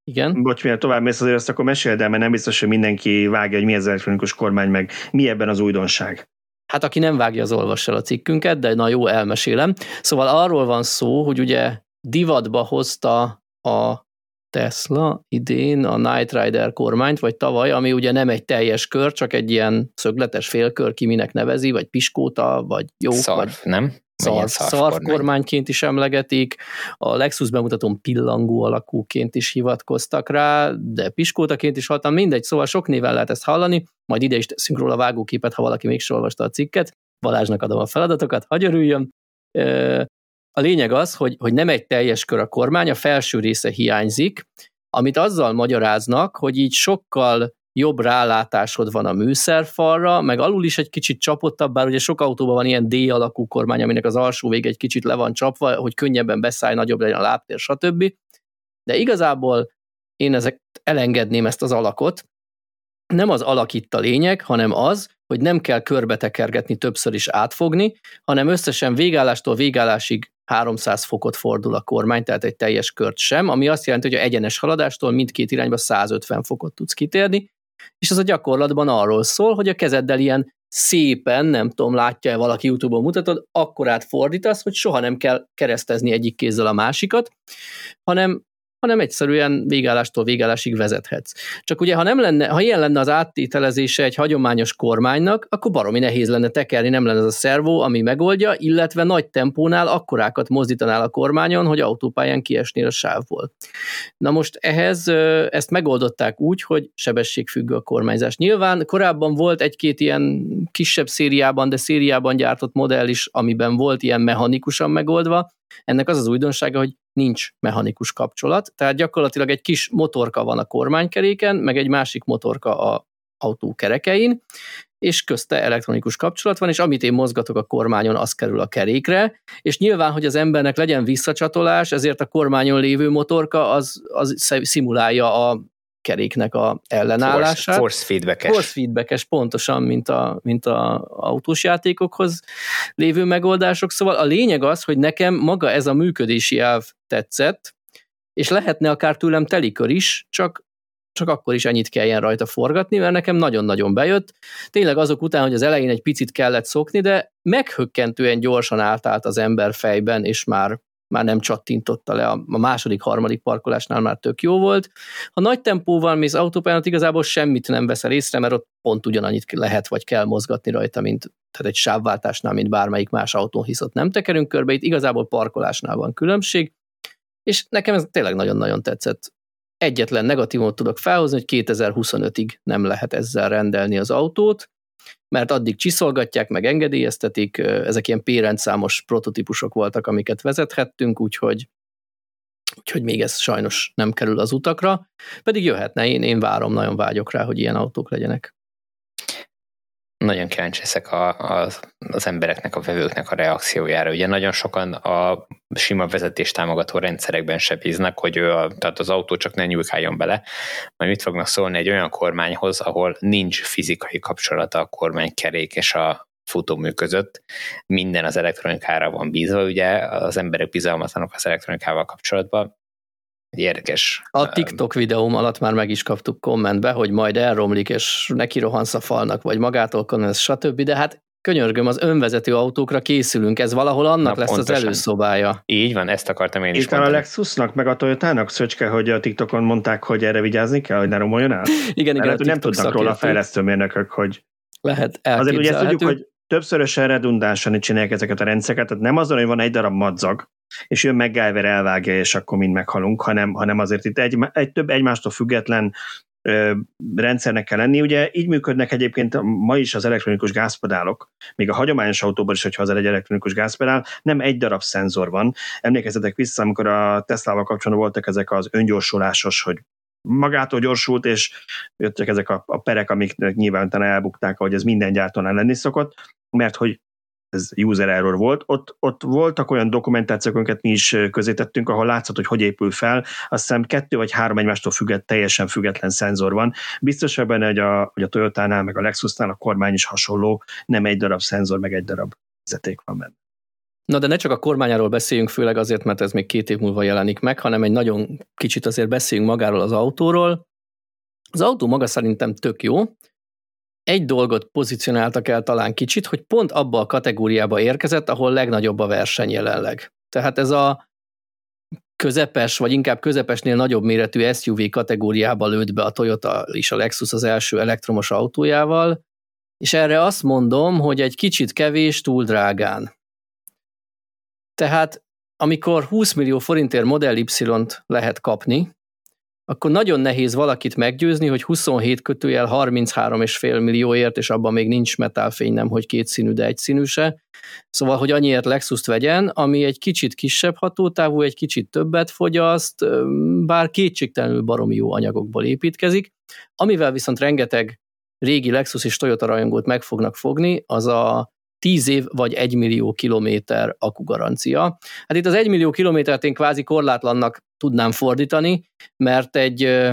igen. Bocs, mielőtt tovább mész, azért azt akkor meséld el, mert nem biztos, hogy mindenki vágja, hogy mi az elektronikus kormány, meg mi ebben az újdonság. Hát aki nem vágja, az olvassa a cikkünket, de na jó, elmesélem. Szóval arról van szó, hogy ugye divatba hozta a Tesla idén a Night Rider kormányt, vagy tavaly, ami ugye nem egy teljes kör, csak egy ilyen szögletes félkör, ki minek nevezi, vagy piskóta, vagy jó. Szarf, vagy nem? Szarf, szarf kormányként is emlegetik, a Lexus bemutatón pillangó alakúként is hivatkoztak rá, de piskótaként is haltam, mindegy, szóval sok néven lehet ezt hallani, majd ide is teszünk róla vágóképet, ha valaki még olvasta a cikket, Balázsnak adom a feladatokat, hagy örüljön. A lényeg az, hogy, hogy nem egy teljes kör a kormány, a felső része hiányzik, amit azzal magyaráznak, hogy így sokkal jobb rálátásod van a műszerfalra, meg alul is egy kicsit csapottabb, bár ugye sok autóban van ilyen D-alakú kormány, aminek az alsó vége egy kicsit le van csapva, hogy könnyebben beszállj, nagyobb legyen a lábtér, stb. De igazából én ezek elengedném ezt az alakot. Nem az alak itt a lényeg, hanem az, hogy nem kell körbetekergetni, többször is átfogni, hanem összesen végállástól végállásig 300 fokot fordul a kormány, tehát egy teljes kört sem, ami azt jelenti, hogy a egyenes haladástól mindkét irányba 150 fokot tudsz kitérni, és ez a gyakorlatban arról szól, hogy a kezeddel ilyen szépen, nem tudom, látja-e valaki YouTube-on mutatod, akkor átfordítasz, hogy soha nem kell keresztezni egyik kézzel a másikat, hanem hanem egyszerűen végállástól végállásig vezethetsz. Csak ugye, ha nem lenne, ha ilyen lenne az áttételezése egy hagyományos kormánynak, akkor baromi nehéz lenne tekerni, nem lenne az a szervó, ami megoldja, illetve nagy tempónál akkorákat mozdítanál a kormányon, hogy autópályán kiesnél a sávból. Na most ehhez ezt megoldották úgy, hogy sebességfüggő a kormányzás. Nyilván korábban volt egy-két ilyen kisebb szériában, de szériában gyártott modell is, amiben volt ilyen mechanikusan megoldva, ennek az az újdonsága, hogy nincs mechanikus kapcsolat, tehát gyakorlatilag egy kis motorka van a kormánykeréken, meg egy másik motorka a autó kerekein, és közte elektronikus kapcsolat van, és amit én mozgatok a kormányon, az kerül a kerékre, és nyilván, hogy az embernek legyen visszacsatolás, ezért a kormányon lévő motorka az, az szimulálja a keréknek a ellenállását. Force, force feedbackes. Force feedbackes, pontosan, mint a, mint a autós játékokhoz lévő megoldások. Szóval a lényeg az, hogy nekem maga ez a működési elv tetszett, és lehetne akár tőlem telikör is, csak csak akkor is ennyit kelljen rajta forgatni, mert nekem nagyon-nagyon bejött. Tényleg azok után, hogy az elején egy picit kellett szokni, de meghökkentően gyorsan átállt az ember fejben, és már már nem csattintotta le, a második, harmadik parkolásnál már tök jó volt. Ha nagy tempóval mész autópályán, igazából semmit nem veszel észre, mert ott pont ugyanannyit lehet vagy kell mozgatni rajta, mint tehát egy sávváltásnál, mint bármelyik más autón, hisz ott nem tekerünk körbe, itt igazából parkolásnál van különbség, és nekem ez tényleg nagyon-nagyon tetszett. Egyetlen negatívot tudok felhozni, hogy 2025-ig nem lehet ezzel rendelni az autót, mert addig csiszolgatják, meg engedélyeztetik, ezek ilyen P-rendszámos prototípusok voltak, amiket vezethettünk, úgyhogy, úgyhogy még ez sajnos nem kerül az utakra, pedig jöhetne, én, én várom, nagyon vágyok rá, hogy ilyen autók legyenek nagyon kíváncsi leszek a, az, az embereknek, a vevőknek a reakciójára. Ugye nagyon sokan a sima vezetés támogató rendszerekben se bíznak, hogy ő a, tehát az autó csak ne nyúlkáljon bele, majd mit fognak szólni egy olyan kormányhoz, ahol nincs fizikai kapcsolata a kormánykerék és a futómű között, minden az elektronikára van bízva, ugye az emberek bizalmatlanok az elektronikával kapcsolatban, érdekes. A TikTok videóm alatt már meg is kaptuk kommentbe, hogy majd elromlik, és neki rohansz a falnak, vagy magától konvensz, stb. De hát könyörgöm, az önvezető autókra készülünk, ez valahol annak Na, lesz pontosan. az előszobája. Így van, ezt akartam én is Itt mondani. a Lexusnak, meg a Toyotának Szöcske, hogy a TikTokon mondták, hogy erre vigyázni kell, hogy ne romoljon el? [laughs] igen, igen. Lehet, nem tudnak róla a fejlesztőmérnökök, hogy lehet Azért ugye ezt tudjuk, hogy többszörösen redundánsan csinálják ezeket a rendszereket, tehát nem azon, hogy van egy darab madzag, és jön MacGyver elvágja, és akkor mind meghalunk, hanem, hanem azért itt egy, egy több egymástól független ö, rendszernek kell lenni. Ugye így működnek egyébként ma is az elektronikus gázpedálok, még a hagyományos autóban is, hogyha az egy elektronikus gázpedál, nem egy darab szenzor van. Emlékezzetek vissza, amikor a Tesla-val kapcsolatban voltak ezek az öngyorsulásos, hogy magától gyorsult, és jöttek ezek a, a perek, amik nyilván utána elbukták, hogy ez minden gyártónál lenni szokott, mert hogy ez user error volt. Ott, ott voltak olyan dokumentációk, amiket mi is közé tettünk, ahol látszott, hogy hogy épül fel. Azt hiszem kettő vagy három egymástól függet, teljesen független szenzor van. Biztos vagy hogy a, hogy a Toyota-nál, meg a Lexusnál a kormány is hasonló, nem egy darab szenzor, meg egy darab vezeték van benne. Na de ne csak a kormányáról beszéljünk, főleg azért, mert ez még két év múlva jelenik meg, hanem egy nagyon kicsit azért beszéljünk magáról az autóról. Az autó maga szerintem tök jó, egy dolgot pozícionáltak el talán kicsit, hogy pont abba a kategóriába érkezett, ahol legnagyobb a verseny jelenleg. Tehát ez a közepes, vagy inkább közepesnél nagyobb méretű SUV kategóriába lőtt be a Toyota és a Lexus az első elektromos autójával, és erre azt mondom, hogy egy kicsit kevés, túl drágán. Tehát amikor 20 millió forintért Model Y-t lehet kapni, akkor nagyon nehéz valakit meggyőzni, hogy 27 kötőjel 33,5 millióért, és abban még nincs metálfény, nem hogy kétszínű, de egyszínű se. Szóval, hogy annyiért Lexus-t vegyen, ami egy kicsit kisebb hatótávú, egy kicsit többet fogyaszt, bár kétségtelenül baromi jó anyagokból építkezik. Amivel viszont rengeteg régi Lexus és Toyota rajongót meg fognak fogni, az a 10 év vagy 1 millió kilométer akugarancia. Hát itt az 1 millió kilométert én kvázi korlátlannak tudnám fordítani, mert egy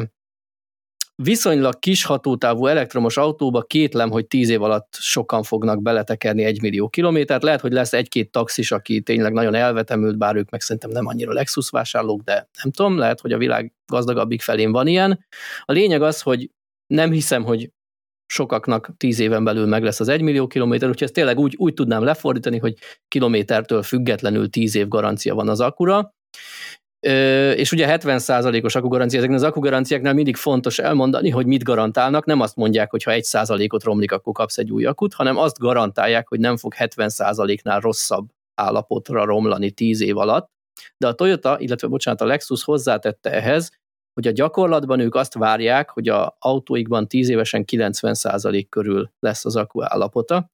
viszonylag kis hatótávú elektromos autóba kétlem, hogy 10 év alatt sokan fognak beletekerni 1 millió kilométert. Lehet, hogy lesz egy-két taxis, aki tényleg nagyon elvetemült, bár ők meg szerintem nem annyira Lexus vásárlók, de nem tudom, lehet, hogy a világ gazdagabbik felén van ilyen. A lényeg az, hogy nem hiszem, hogy sokaknak tíz éven belül meg lesz az egy millió kilométer, úgyhogy ezt tényleg úgy, úgy tudnám lefordítani, hogy kilométertől függetlenül tíz év garancia van az akura. És ugye 70%-os akkugarancia, ezeknek az akkugaranciáknál mindig fontos elmondani, hogy mit garantálnak. Nem azt mondják, hogy ha 1%-ot romlik, akkor kapsz egy új akut, hanem azt garantálják, hogy nem fog 70%-nál rosszabb állapotra romlani 10 év alatt. De a Toyota, illetve bocsánat, a Lexus hozzátette ehhez, hogy a gyakorlatban ők azt várják, hogy a autóikban 10 évesen 90% körül lesz az akku állapota,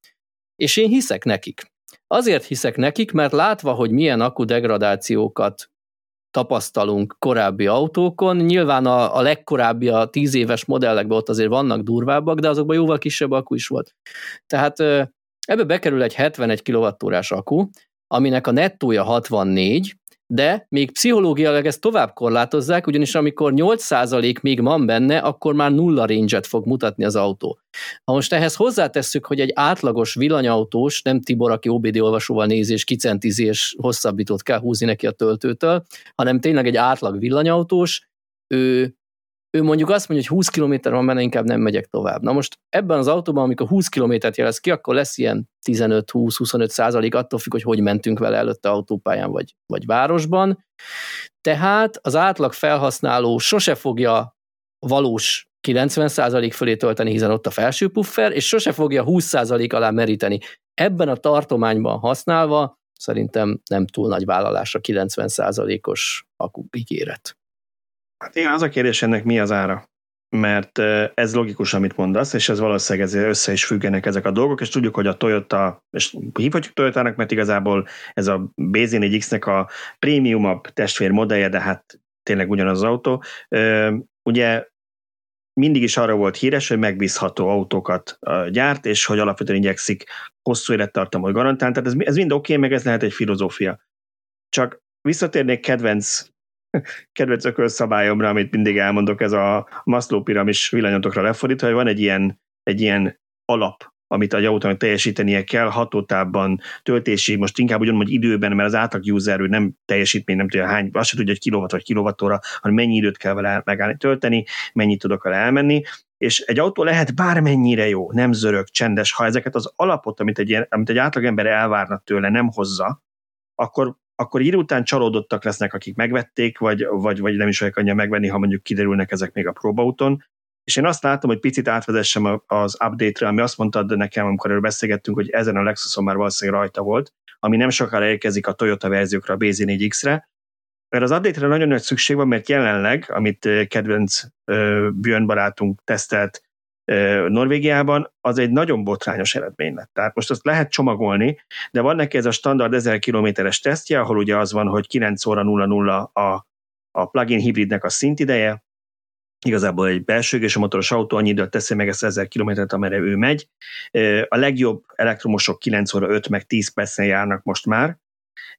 és én hiszek nekik. Azért hiszek nekik, mert látva, hogy milyen akku degradációkat tapasztalunk korábbi autókon. Nyilván a, a legkorábbi, a 10 éves modellekben ott azért vannak durvábbak, de azokban jóval kisebb akku is volt. Tehát ebbe bekerül egy 71 kWh akku, aminek a nettója 64, de még pszichológiailag ezt tovább korlátozzák, ugyanis amikor 8% még van benne, akkor már nulla range fog mutatni az autó. Ha most ehhez hozzátesszük, hogy egy átlagos villanyautós, nem Tibor, aki OBD olvasóval nézi és kicentizi és hosszabbítót kell húzni neki a töltőtől, hanem tényleg egy átlag villanyautós, ő ő mondjuk azt mondja, hogy 20 km van benne, inkább nem megyek tovább. Na most ebben az autóban, amikor 20 km-t jelez ki, akkor lesz ilyen 15-20-25 százalék, attól függ, hogy hogy mentünk vele előtte autópályán vagy, vagy városban. Tehát az átlag felhasználó sose fogja valós 90% fölé tölteni, hiszen ott a felső puffer, és sose fogja 20% alá meríteni. Ebben a tartományban használva szerintem nem túl nagy vállalás a 90%-os akku ígéret. Hát igen, az a kérdés ennek mi az ára? Mert ez logikus, amit mondasz, és ez valószínűleg ezért össze is függenek ezek a dolgok, és tudjuk, hogy a Toyota, és hívhatjuk Toyotának, mert igazából ez a BZ4X-nek a prémiumabb testvér modellje, de hát tényleg ugyanaz az autó. Ugye mindig is arra volt híres, hogy megbízható autókat gyárt, és hogy alapvetően igyekszik hosszú élettartamot garantálni. Tehát ez, ez mind oké, okay, meg ez lehet egy filozófia. Csak visszatérnék kedvenc [laughs] kedvenc ökölszabályomra, amit mindig elmondok, ez a Maslow piramis villanyotokra lefordítva, hogy van egy ilyen, egy ilyen alap, amit a autónak teljesítenie kell, hatótávban, töltési, most inkább ugyanúgy időben, mert az átlag user nem teljesítmény, nem tudja hány, azt se tudja, hogy kilowatt vagy kilowattóra, hanem mennyi időt kell vele megállni, tölteni, mennyit tudok vele elmenni, és egy autó lehet bármennyire jó, nem zörög, csendes, ha ezeket az alapot, amit egy, amit egy átlagember elvárna tőle, nem hozza, akkor akkor idő után csalódottak lesznek, akik megvették, vagy, vagy, vagy nem is vagyok annyira megvenni, ha mondjuk kiderülnek ezek még a próbaúton. És én azt látom, hogy picit átvezessem az update-re, ami azt mondtad nekem, amikor erről beszélgettünk, hogy ezen a Lexuson már valószínűleg rajta volt, ami nem sokára érkezik a Toyota verziókra, a BZ4X-re, mert az update-re nagyon nagy szükség van, mert jelenleg, amit kedvenc Björn barátunk tesztelt Norvégiában, az egy nagyon botrányos eredmény lett. Tehát most azt lehet csomagolni, de van neki ez a standard 1000 kilométeres tesztje, ahol ugye az van, hogy 9 óra 00 a, a plug-in hibridnek a szintideje, igazából egy belső és a motoros autó annyi időt teszi meg ezt 1000 kilométert, amire ő megy. A legjobb elektromosok 9 óra 5 meg 10 percen járnak most már,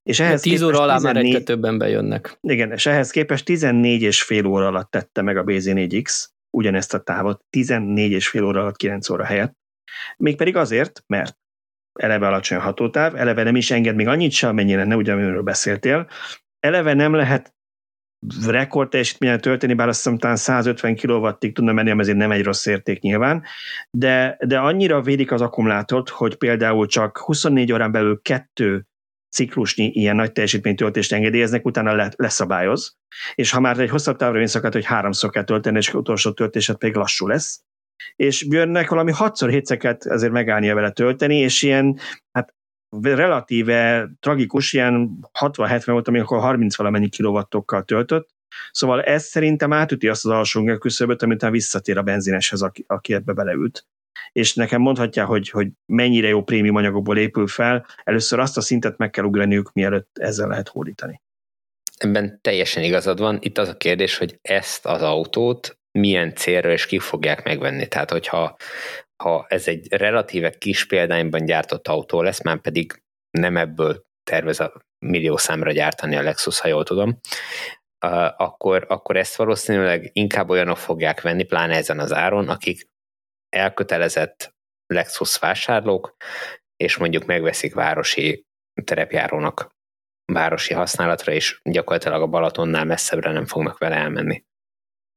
és ehhez 10 óra alá 14, már egyre többen bejönnek. Igen, és ehhez képest 14 és fél óra alatt tette meg a BZ4X, ugyanezt a távot 14 és fél óra alatt 9 óra helyett. Mégpedig azért, mert eleve alacsony hatótáv, eleve nem is enged még annyit sem, amennyire ne ugyanamiről beszéltél, eleve nem lehet rekord teljesítményen tölteni, bár azt hiszem talán 150 kW-ig tudna menni, ezért nem egy rossz érték nyilván, de, de annyira védik az akkumulátort, hogy például csak 24 órán belül kettő ciklusnyi ilyen nagy teljesítménytöltést engedélyeznek, utána le, leszabályoz, és ha már egy hosszabb távra szakadt, hogy háromszor kell tölteni, és utolsó töltésed pedig lassú lesz, és Björnnek valami hatszor hétszeket ezért megállnia vele tölteni, és ilyen, hát relatíve tragikus, ilyen 60-70 volt, amikor 30 valamennyi kilovattokkal töltött, Szóval ez szerintem átüti azt az alsó küszöböt, amit visszatér a benzineshez, aki, aki ebbe beleült és nekem mondhatja, hogy, hogy mennyire jó prémium anyagokból épül fel, először azt a szintet meg kell ugraniuk, mielőtt ezzel lehet hódítani. Ebben teljesen igazad van. Itt az a kérdés, hogy ezt az autót milyen célra és ki fogják megvenni. Tehát, hogyha ha ez egy relatíve kis példányban gyártott autó lesz, már pedig nem ebből tervez a millió számra gyártani a Lexus, ha jól tudom, akkor, akkor ezt valószínűleg inkább olyanok fogják venni, pláne ezen az áron, akik elkötelezett Lexus vásárlók, és mondjuk megveszik városi terepjárónak városi használatra, és gyakorlatilag a Balatonnál messzebbre nem fognak vele elmenni.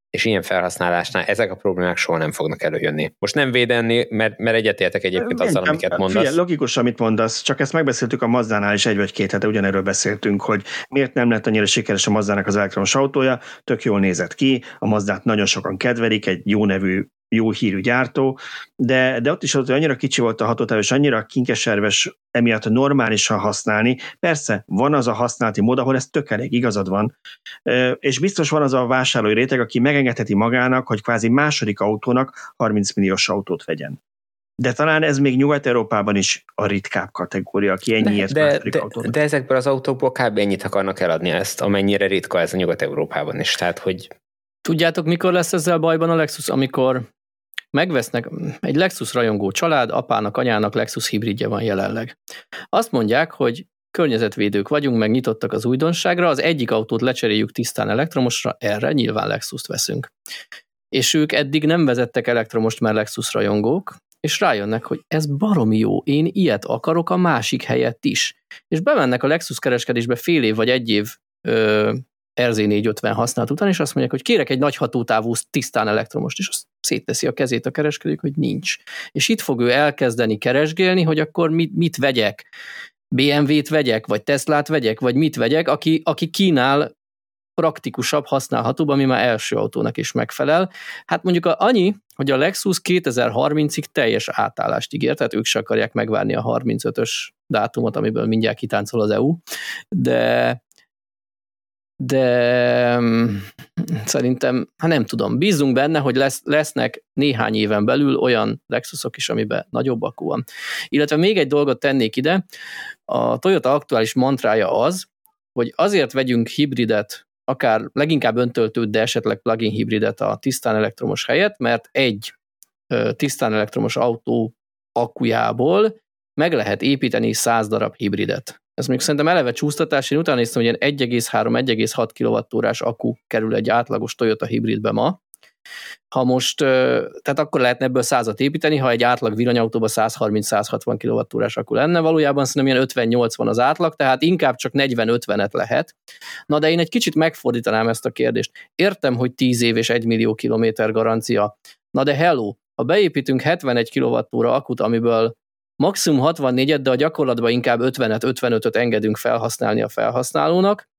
És ilyen felhasználásnál ezek a problémák soha nem fognak előjönni. Most nem védeni, mert, mert egyetértek egyébként azzal, nem, amiket mondasz. Figyelj, logikus, amit mondasz, csak ezt megbeszéltük a Mazdánál is egy vagy két hete, ugyanerről beszéltünk, hogy miért nem lett annyira sikeres a Mazdának az elektromos autója, tök jól nézett ki, a Mazdát nagyon sokan kedvelik, egy jó nevű jó hírű gyártó, de, de ott is az, hogy annyira kicsi volt a hatótáv, és annyira kinkeserves emiatt normálisan használni. Persze, van az a használati mód, ahol ez tök elég, igazad van, és biztos van az a vásárlói réteg, aki megengedheti magának, hogy kvázi második autónak 30 milliós autót vegyen. De talán ez még Nyugat-Európában is a ritkább kategória, aki ennyiért de, de, de, de ezekből az autókból kb. ennyit akarnak eladni ezt, amennyire ritka ez a Nyugat-Európában is. Tehát, hogy... Tudjátok, mikor lesz ezzel bajban a Lexus? Amikor megvesznek egy Lexus rajongó család, apának, anyának Lexus hibridje van jelenleg. Azt mondják, hogy környezetvédők vagyunk, meg nyitottak az újdonságra, az egyik autót lecseréljük tisztán elektromosra, erre nyilván Lexus-t veszünk. És ők eddig nem vezettek elektromost, mert Lexus rajongók, és rájönnek, hogy ez baromi jó, én ilyet akarok a másik helyett is. És bemennek a Lexus kereskedésbe fél év vagy egy év ö, RZ450 használt után, és azt mondják, hogy kérek egy nagy hatótávú tisztán elektromost, és azt szétteszi a kezét a kereskedők, hogy nincs. És itt fog ő elkezdeni keresgélni, hogy akkor mit, mit vegyek. BMW-t vegyek, vagy Teslát vegyek, vagy mit vegyek, aki, aki kínál praktikusabb, használhatóbb, ami már első autónak is megfelel. Hát mondjuk a, annyi, hogy a Lexus 2030-ig teljes átállást ígér, tehát ők se akarják megvárni a 35-ös dátumot, amiből mindjárt kitáncol az EU, de de mm, szerintem, hát nem tudom, bízunk benne, hogy lesz, lesznek néhány éven belül olyan Lexusok is, amiben nagyobb akku van. Illetve még egy dolgot tennék ide, a Toyota aktuális mantrája az, hogy azért vegyünk hibridet, akár leginkább öntöltőt, de esetleg plug-in hibridet a tisztán elektromos helyett, mert egy tisztán elektromos autó akkujából meg lehet építeni 100 darab hibridet. Ez még szerintem eleve csúsztatás, én utána néztem, hogy ilyen 1,3-1,6 kWh akku kerül egy átlagos Toyota hibridbe ma. Ha most, tehát akkor lehetne ebből százat építeni, ha egy átlag villanyautóban 130-160 kWh akku lenne, valójában szerintem ilyen 50-80 az átlag, tehát inkább csak 40-50-et lehet. Na de én egy kicsit megfordítanám ezt a kérdést. Értem, hogy 10 év és 1 millió kilométer garancia. Na de hello, ha beépítünk 71 kWh akut, amiből maximum 64-et, de a gyakorlatban inkább 50-et, 55-öt engedünk felhasználni a felhasználónak.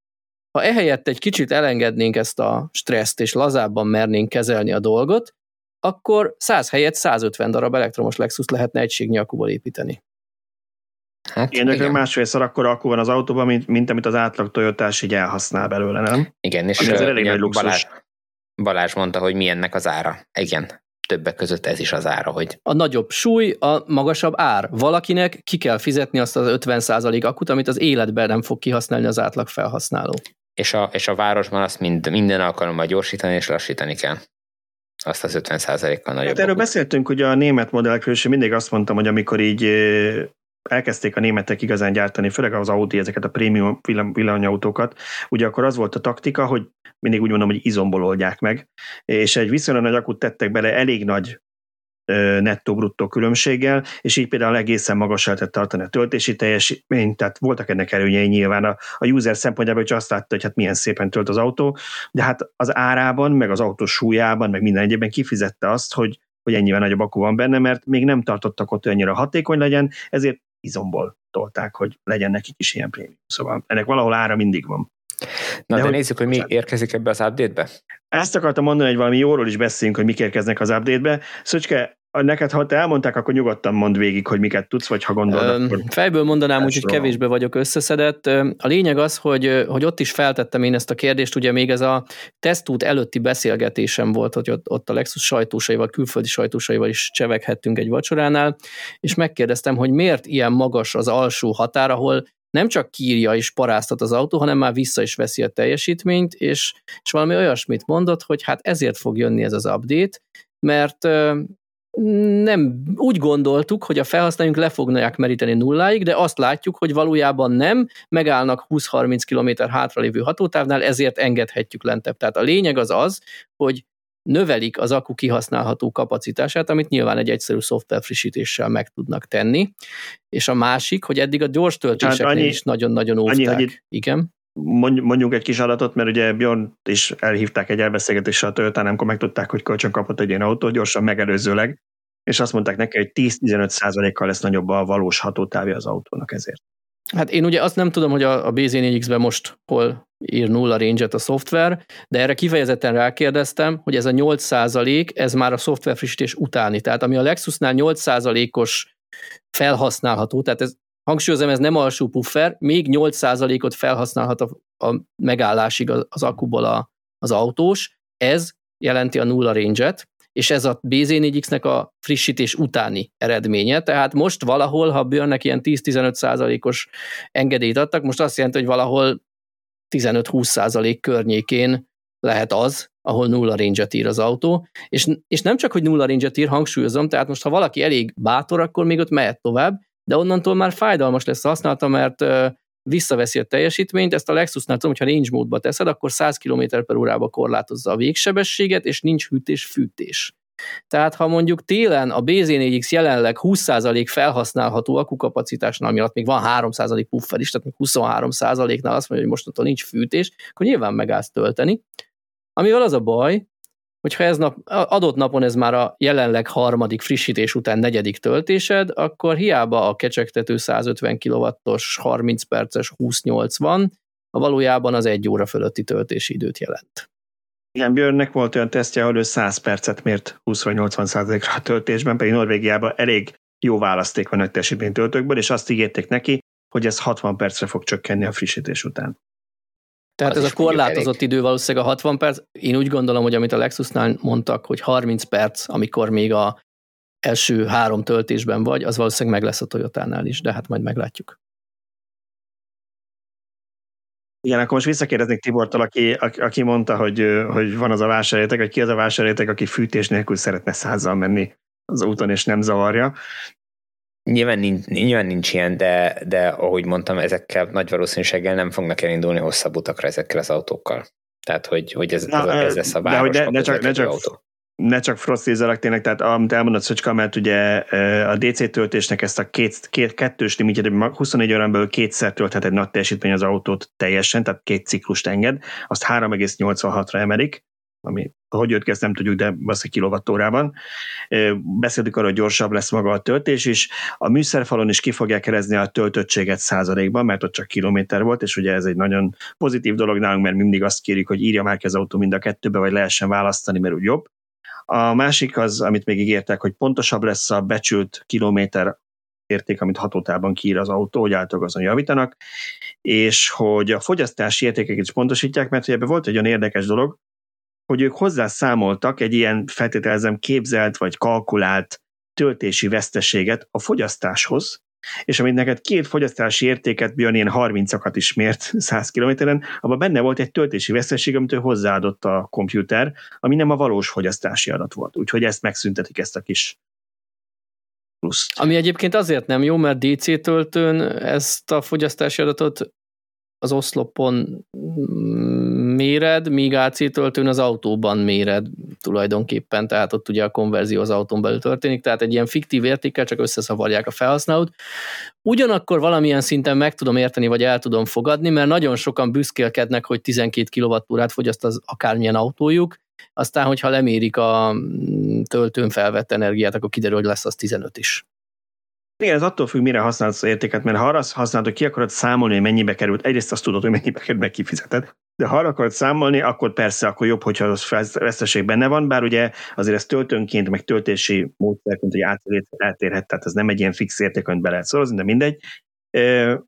Ha ehelyett egy kicsit elengednénk ezt a stresszt, és lazábban mernénk kezelni a dolgot, akkor 100 helyett 150 darab elektromos Lexus lehetne egységnyi akkuból építeni. Hát, igen, igen. másfélszer akkor akku van az autóban, mint, mint amit az átlag toyota így elhasznál belőle, nem? Igen, és ez elég nagy Balázs, Balázs mondta, hogy mi ennek az ára. Igen, többek között ez is az ára, hogy... A nagyobb súly, a magasabb ár. Valakinek ki kell fizetni azt az 50% akut, amit az életben nem fog kihasználni az átlag felhasználó. És a, és a városban azt mind, minden alkalommal gyorsítani és lassítani kell. Azt az 50%-kal nagyobb. Hát erről akut. beszéltünk, hogy a német modellekről, és mindig azt mondtam, hogy amikor így elkezdték a németek igazán gyártani, főleg az Audi ezeket a prémium villanyautókat, ugye akkor az volt a taktika, hogy mindig úgy mondom, hogy izomból oldják meg, és egy viszonylag nagy akut tettek bele elég nagy nettó-bruttó különbséggel, és így például egészen magas lehetett tartani a töltési teljesítményt, tehát voltak ennek előnyei nyilván. A, a user szempontjából, hogy azt látta, hogy hát milyen szépen tölt az autó, de hát az árában, meg az autó súlyában, meg minden egyébben kifizette azt, hogy, hogy ennyivel nagyobb akku van benne, mert még nem tartottak ott annyira hatékony legyen, ezért izomból tolták, hogy legyen nekik is ilyen prémium. Szóval ennek valahol ára mindig van. Na de, de hogy nézzük, hogy mi érkezik ebbe az update-be. Ezt akartam mondani, hogy valami jóról is beszéljünk, hogy mik érkeznek az update-be. Szöcske, neked, ha te elmondták, akkor nyugodtan mond végig, hogy miket tudsz, vagy ha gondolod. Akkor fejből mondanám úgy, hogy kevésbé vagyok összeszedett. A lényeg az, hogy, hogy ott is feltettem én ezt a kérdést, ugye még ez a tesztút előtti beszélgetésem volt, hogy ott, ott a Lexus sajtósaival, külföldi sajtósaival is cseveghettünk egy vacsoránál, és megkérdeztem, hogy miért ilyen magas az alsó határ, ahol nem csak kírja és paráztat az autó, hanem már vissza is veszi a teljesítményt, és, és valami olyasmit mondott, hogy hát ezért fog jönni ez az update, mert nem úgy gondoltuk, hogy a felhasználóink le fognak meríteni nulláig, de azt látjuk, hogy valójában nem, megállnak 20-30 km hátralévő hatótávnál, ezért engedhetjük lentebb. Tehát a lényeg az az, hogy növelik az akku kihasználható kapacitását, amit nyilván egy egyszerű szoftver frissítéssel meg tudnak tenni. És a másik, hogy eddig a gyors töltéseknél hát annyi, is nagyon-nagyon óvták. Annyi, hogy Igen mondjunk egy kis adatot, mert ugye Bjorn is elhívták egy elbeszélgetésre a toyota amikor megtudták, hogy kölcsön kapott egy ilyen autót, gyorsan megelőzőleg, és azt mondták neki, hogy 10-15 százalékkal lesz nagyobb a valós hatótávja az autónak ezért. Hát én ugye azt nem tudom, hogy a, a BZ4X-ben most hol ír nulla range a szoftver, de erre kifejezetten rákérdeztem, hogy ez a 8 százalék, ez már a szoftver frissítés utáni. Tehát ami a Lexusnál 8 százalékos felhasználható, tehát ez hangsúlyozom, ez nem alsó puffer, még 8 százalékot felhasználhat a, a megállásig az, akkuból a, az autós, ez jelenti a nulla range és ez a BZ4X-nek a frissítés utáni eredménye, tehát most valahol, ha Björnnek ilyen 10-15 százalékos engedélyt adtak, most azt jelenti, hogy valahol 15-20 százalék környékén lehet az, ahol nulla range ír az autó, és, és nem csak, hogy nulla range ír, hangsúlyozom, tehát most ha valaki elég bátor, akkor még ott mehet tovább, de onnantól már fájdalmas lesz használata, mert visszaveszi a teljesítményt, ezt a Lexusnál tudom, hogyha range módba teszed, akkor 100 km per órába korlátozza a végsebességet, és nincs hűtés-fűtés. Tehát ha mondjuk télen a BZ4X jelenleg 20% felhasználható akukapacitásnál, ami alatt még van 3% puffer is, tehát 23%-nál azt mondja, hogy mostantól nincs fűtés, akkor nyilván megállsz tölteni. Amivel az a baj, hogyha ez nap, adott napon ez már a jelenleg harmadik frissítés után negyedik töltésed, akkor hiába a kecsegtető 150 kW-os 30 perces 20-80, a valójában az egy óra fölötti töltési időt jelent. Igen, Björnnek volt olyan tesztje, ahol ő 100 percet mért 20-80 százalékra a töltésben, pedig Norvégiában elég jó választék van nagy töltőkből, és azt ígérték neki, hogy ez 60 percre fog csökkenni a frissítés után. Tehát az ez a korlátozott idő valószínűleg a 60 perc. Én úgy gondolom, hogy amit a Lexusnál mondtak, hogy 30 perc, amikor még a első három töltésben vagy, az valószínűleg meg lesz a Toyotánál is, de hát majd meglátjuk. Igen, akkor most visszakérdeznék Tibortól, aki, aki mondta, hogy, hogy van az a vásárjáték, hogy ki az a vásárjáték, aki fűtés nélkül szeretne százzal menni az úton, és nem zavarja. Nyilván nincs, nyilván nincs ilyen, de, de ahogy mondtam, ezekkel nagy valószínűséggel nem fognak elindulni hosszabb utakra ezekkel az autókkal. Tehát, hogy, hogy ez, Na, ez, ez lesz a város. De hogy ne, ne csak, ne csak, autó. ne csak frostizzelek tényleg, tehát amit elmondott Szöcska, mert ugye a DC töltésnek ezt a két, két kettős limitjét, 24 órán belül kétszer tölthet egy nagy teljesítmény az autót teljesen, tehát két ciklust enged, azt 3,86-ra emelik, ami hogy jött ki, ezt nem tudjuk, de valószínűleg kilovattórában. Beszéltük arról, hogy gyorsabb lesz maga a töltés is. A műszerfalon is ki fogják kerezni a töltöttséget százalékban, mert ott csak kilométer volt, és ugye ez egy nagyon pozitív dolog nálunk, mert mindig azt kérjük, hogy írja már ki az autó mind a kettőbe, vagy lehessen választani, mert úgy jobb. A másik az, amit még ígértek, hogy pontosabb lesz a becsült kilométer érték, amit hatótában kiír az autó, hogy általában azon javítanak, és hogy a fogyasztási értékeket is pontosítják, mert ugye ebben volt egy olyan érdekes dolog, hogy ők hozzászámoltak egy ilyen feltételezem képzelt vagy kalkulált töltési veszteséget a fogyasztáshoz, és amit neked két fogyasztási értéket, Björn ilyen 30-akat is mért 100 kilométeren, abban benne volt egy töltési veszteség, amit ő hozzáadott a komputer, ami nem a valós fogyasztási adat volt. Úgyhogy ezt megszüntetik, ezt a kis pluszt. Ami egyébként azért nem jó, mert DC töltőn ezt a fogyasztási adatot az oszlopon méred, míg AC töltőn az autóban méred tulajdonképpen, tehát ott ugye a konverzió az autón belül történik, tehát egy ilyen fiktív értékkel csak összeszavarják a felhasználót. Ugyanakkor valamilyen szinten meg tudom érteni, vagy el tudom fogadni, mert nagyon sokan büszkélkednek, hogy 12 kWh fogyaszt az akármilyen autójuk, aztán, hogyha lemérik a mm, töltőn felvett energiát, akkor kiderül, hogy lesz az 15 is. Igen, ez attól függ, mire használod az értéket, mert ha arra használod, hogy ki akarod számolni, hogy mennyibe került, egyrészt azt tudod, hogy mennyibe került, meg kifizeted. De ha arra akarod számolni, akkor persze, akkor jobb, hogyha az veszteség benne van, bár ugye azért ez töltőnként, meg töltési módszerként, hogy átérhet, eltérhet, tehát ez nem egy ilyen fix érték, amit be lehet szorozni, de mindegy.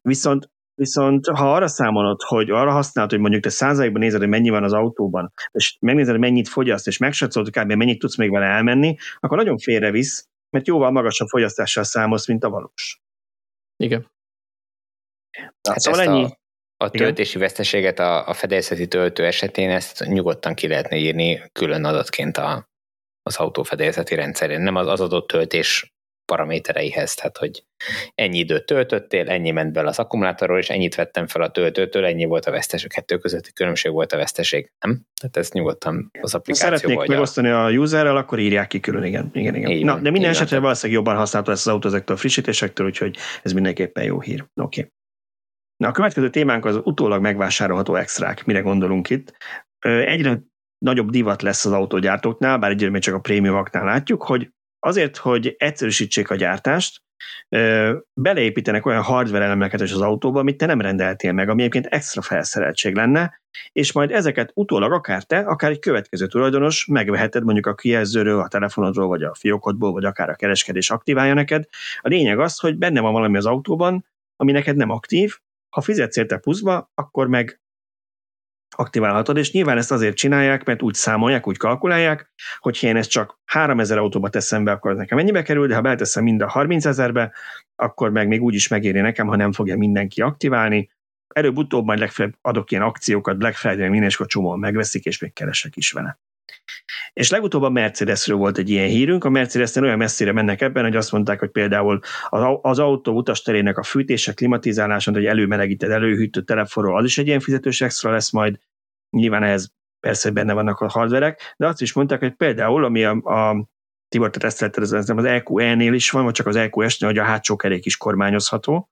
Viszont Viszont ha arra számolod, hogy arra használod, hogy mondjuk te százalékban nézed, hogy mennyi van az autóban, és megnézed, hogy mennyit fogyaszt, és megsatszolod, kb. mennyit tudsz még vele elmenni, akkor nagyon félrevisz, mert jóval magasabb fogyasztással számolsz, mint a valós. Igen. Hát szóval ennyi. A, a töltési Igen. veszteséget a, a fedélzeti töltő esetén ezt nyugodtan ki lehetne írni külön adatként a, az autó fedélzeti rendszerén. Nem az, az adott töltés paramétereihez, tehát hogy ennyi időt töltöttél, ennyi ment bele az akkumulátorról, és ennyit vettem fel a töltőtől, ennyi volt a veszteség, kettő közötti különbség volt a veszteség, nem? Tehát ezt nyugodtan az applikáció Szeretnék vagy megosztani a userrel, akkor írják ki külön, igen. igen, igen. Így Na, de minden esetre van. valószínűleg jobban használható lesz az autó ezektől a frissítésektől, úgyhogy ez mindenképpen jó hír. Oké. Okay. Na, a következő témánk az utólag megvásárolható extrák. Mire gondolunk itt? Egyre nagyobb divat lesz az autógyártóknál, bár egyre még csak a prémiumoknál látjuk, hogy azért, hogy egyszerűsítsék a gyártást, beleépítenek olyan hardware elemeket is az autóba, amit te nem rendeltél meg, ami egyébként extra felszereltség lenne, és majd ezeket utólag akár te, akár egy következő tulajdonos megveheted mondjuk a kijelzőről, a telefonodról, vagy a fiókodból, vagy akár a kereskedés aktiválja neked. A lényeg az, hogy benne van valami az autóban, ami neked nem aktív, ha fizetsz érte pluszba, akkor meg aktiválhatod, és nyilván ezt azért csinálják, mert úgy számolják, úgy kalkulálják, hogy én ezt csak 3000 autóba teszem be, akkor nekem ennyibe kerül, de ha beleteszem mind a 30 ezerbe, akkor meg még úgy is megéri nekem, ha nem fogja mindenki aktiválni. Előbb-utóbb majd legfeljebb adok ilyen akciókat Black Friday-en, minden, és megveszik, és még keresek is vele. És legutóbb a Mercedesről volt egy ilyen hírünk, a mercedes olyan messzire mennek ebben, hogy azt mondták, hogy például az autó utasterének a fűtése, klimatizálása, hogy előmelegíted, előhűtő telefonról, az is egy ilyen fizetős extra lesz majd, nyilván ehhez persze benne vannak a hardverek, de azt is mondták, hogy például, ami a, a Tibor, te tesztelted, ez az EQE-nél is van, vagy csak az EQS-nél, hogy a hátsó kerék is kormányozható.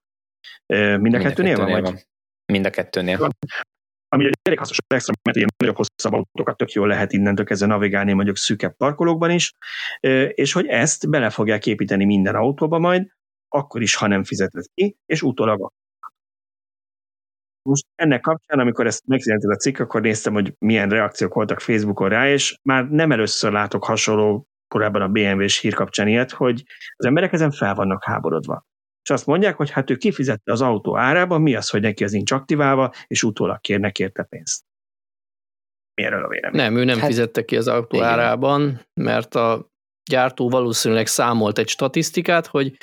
Mind a kettőnél van? Vagy? Mind a kettőnél ami egy elég hasznos extra, mert ilyen nagyobb hosszabb autókat tök jól lehet innentől kezdve navigálni mondjuk szűkebb parkolókban is, és hogy ezt bele fogják építeni minden autóba majd, akkor is, ha nem fizeted ki, és utólag most ennek kapcsán, amikor ezt megjelent a cikk, akkor néztem, hogy milyen reakciók voltak Facebookon rá, és már nem először látok hasonló korábban a BMW-s hír kapcsán ilyet, hogy az emberek ezen fel vannak háborodva és azt mondják, hogy hát ő kifizette az autó árában, mi az, hogy neki az nincs aktiválva, és utólag kérnek érte pénzt. Mi erről a vélemény? Nem, ő nem hát, fizette ki az autó igen. árában, mert a gyártó valószínűleg számolt egy statisztikát, hogy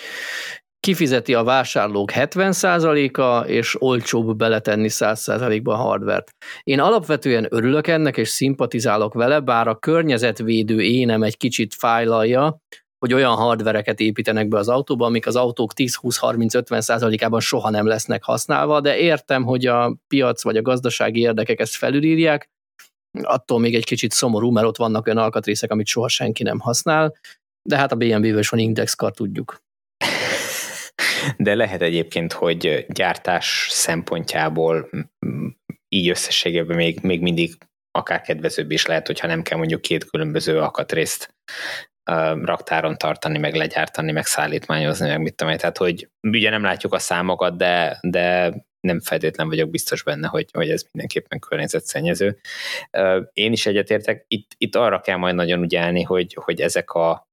kifizeti a vásárlók 70%-a, és olcsóbb beletenni 100%-ba a hardvert. Én alapvetően örülök ennek, és szimpatizálok vele, bár a környezetvédő énem egy kicsit fájlalja, hogy olyan hardvereket építenek be az autóba, amik az autók 10-20-30-50 százalékában soha nem lesznek használva, de értem, hogy a piac vagy a gazdasági érdekek ezt felülírják, attól még egy kicsit szomorú, mert ott vannak olyan alkatrészek, amit soha senki nem használ, de hát a BMW-vel is van indexkar, tudjuk. De lehet egyébként, hogy gyártás szempontjából így összességében még, még mindig akár kedvezőbb is lehet, hogyha nem kell mondjuk két különböző alkatrészt raktáron tartani, meg legyártani, meg szállítmányozni, meg mit tudom én. Tehát, hogy ugye nem látjuk a számokat, de, de nem feltétlen vagyok biztos benne, hogy, hogy ez mindenképpen környezetszennyező. Én is egyetértek, itt, itt arra kell majd nagyon ügyelni, hogy, hogy ezek a,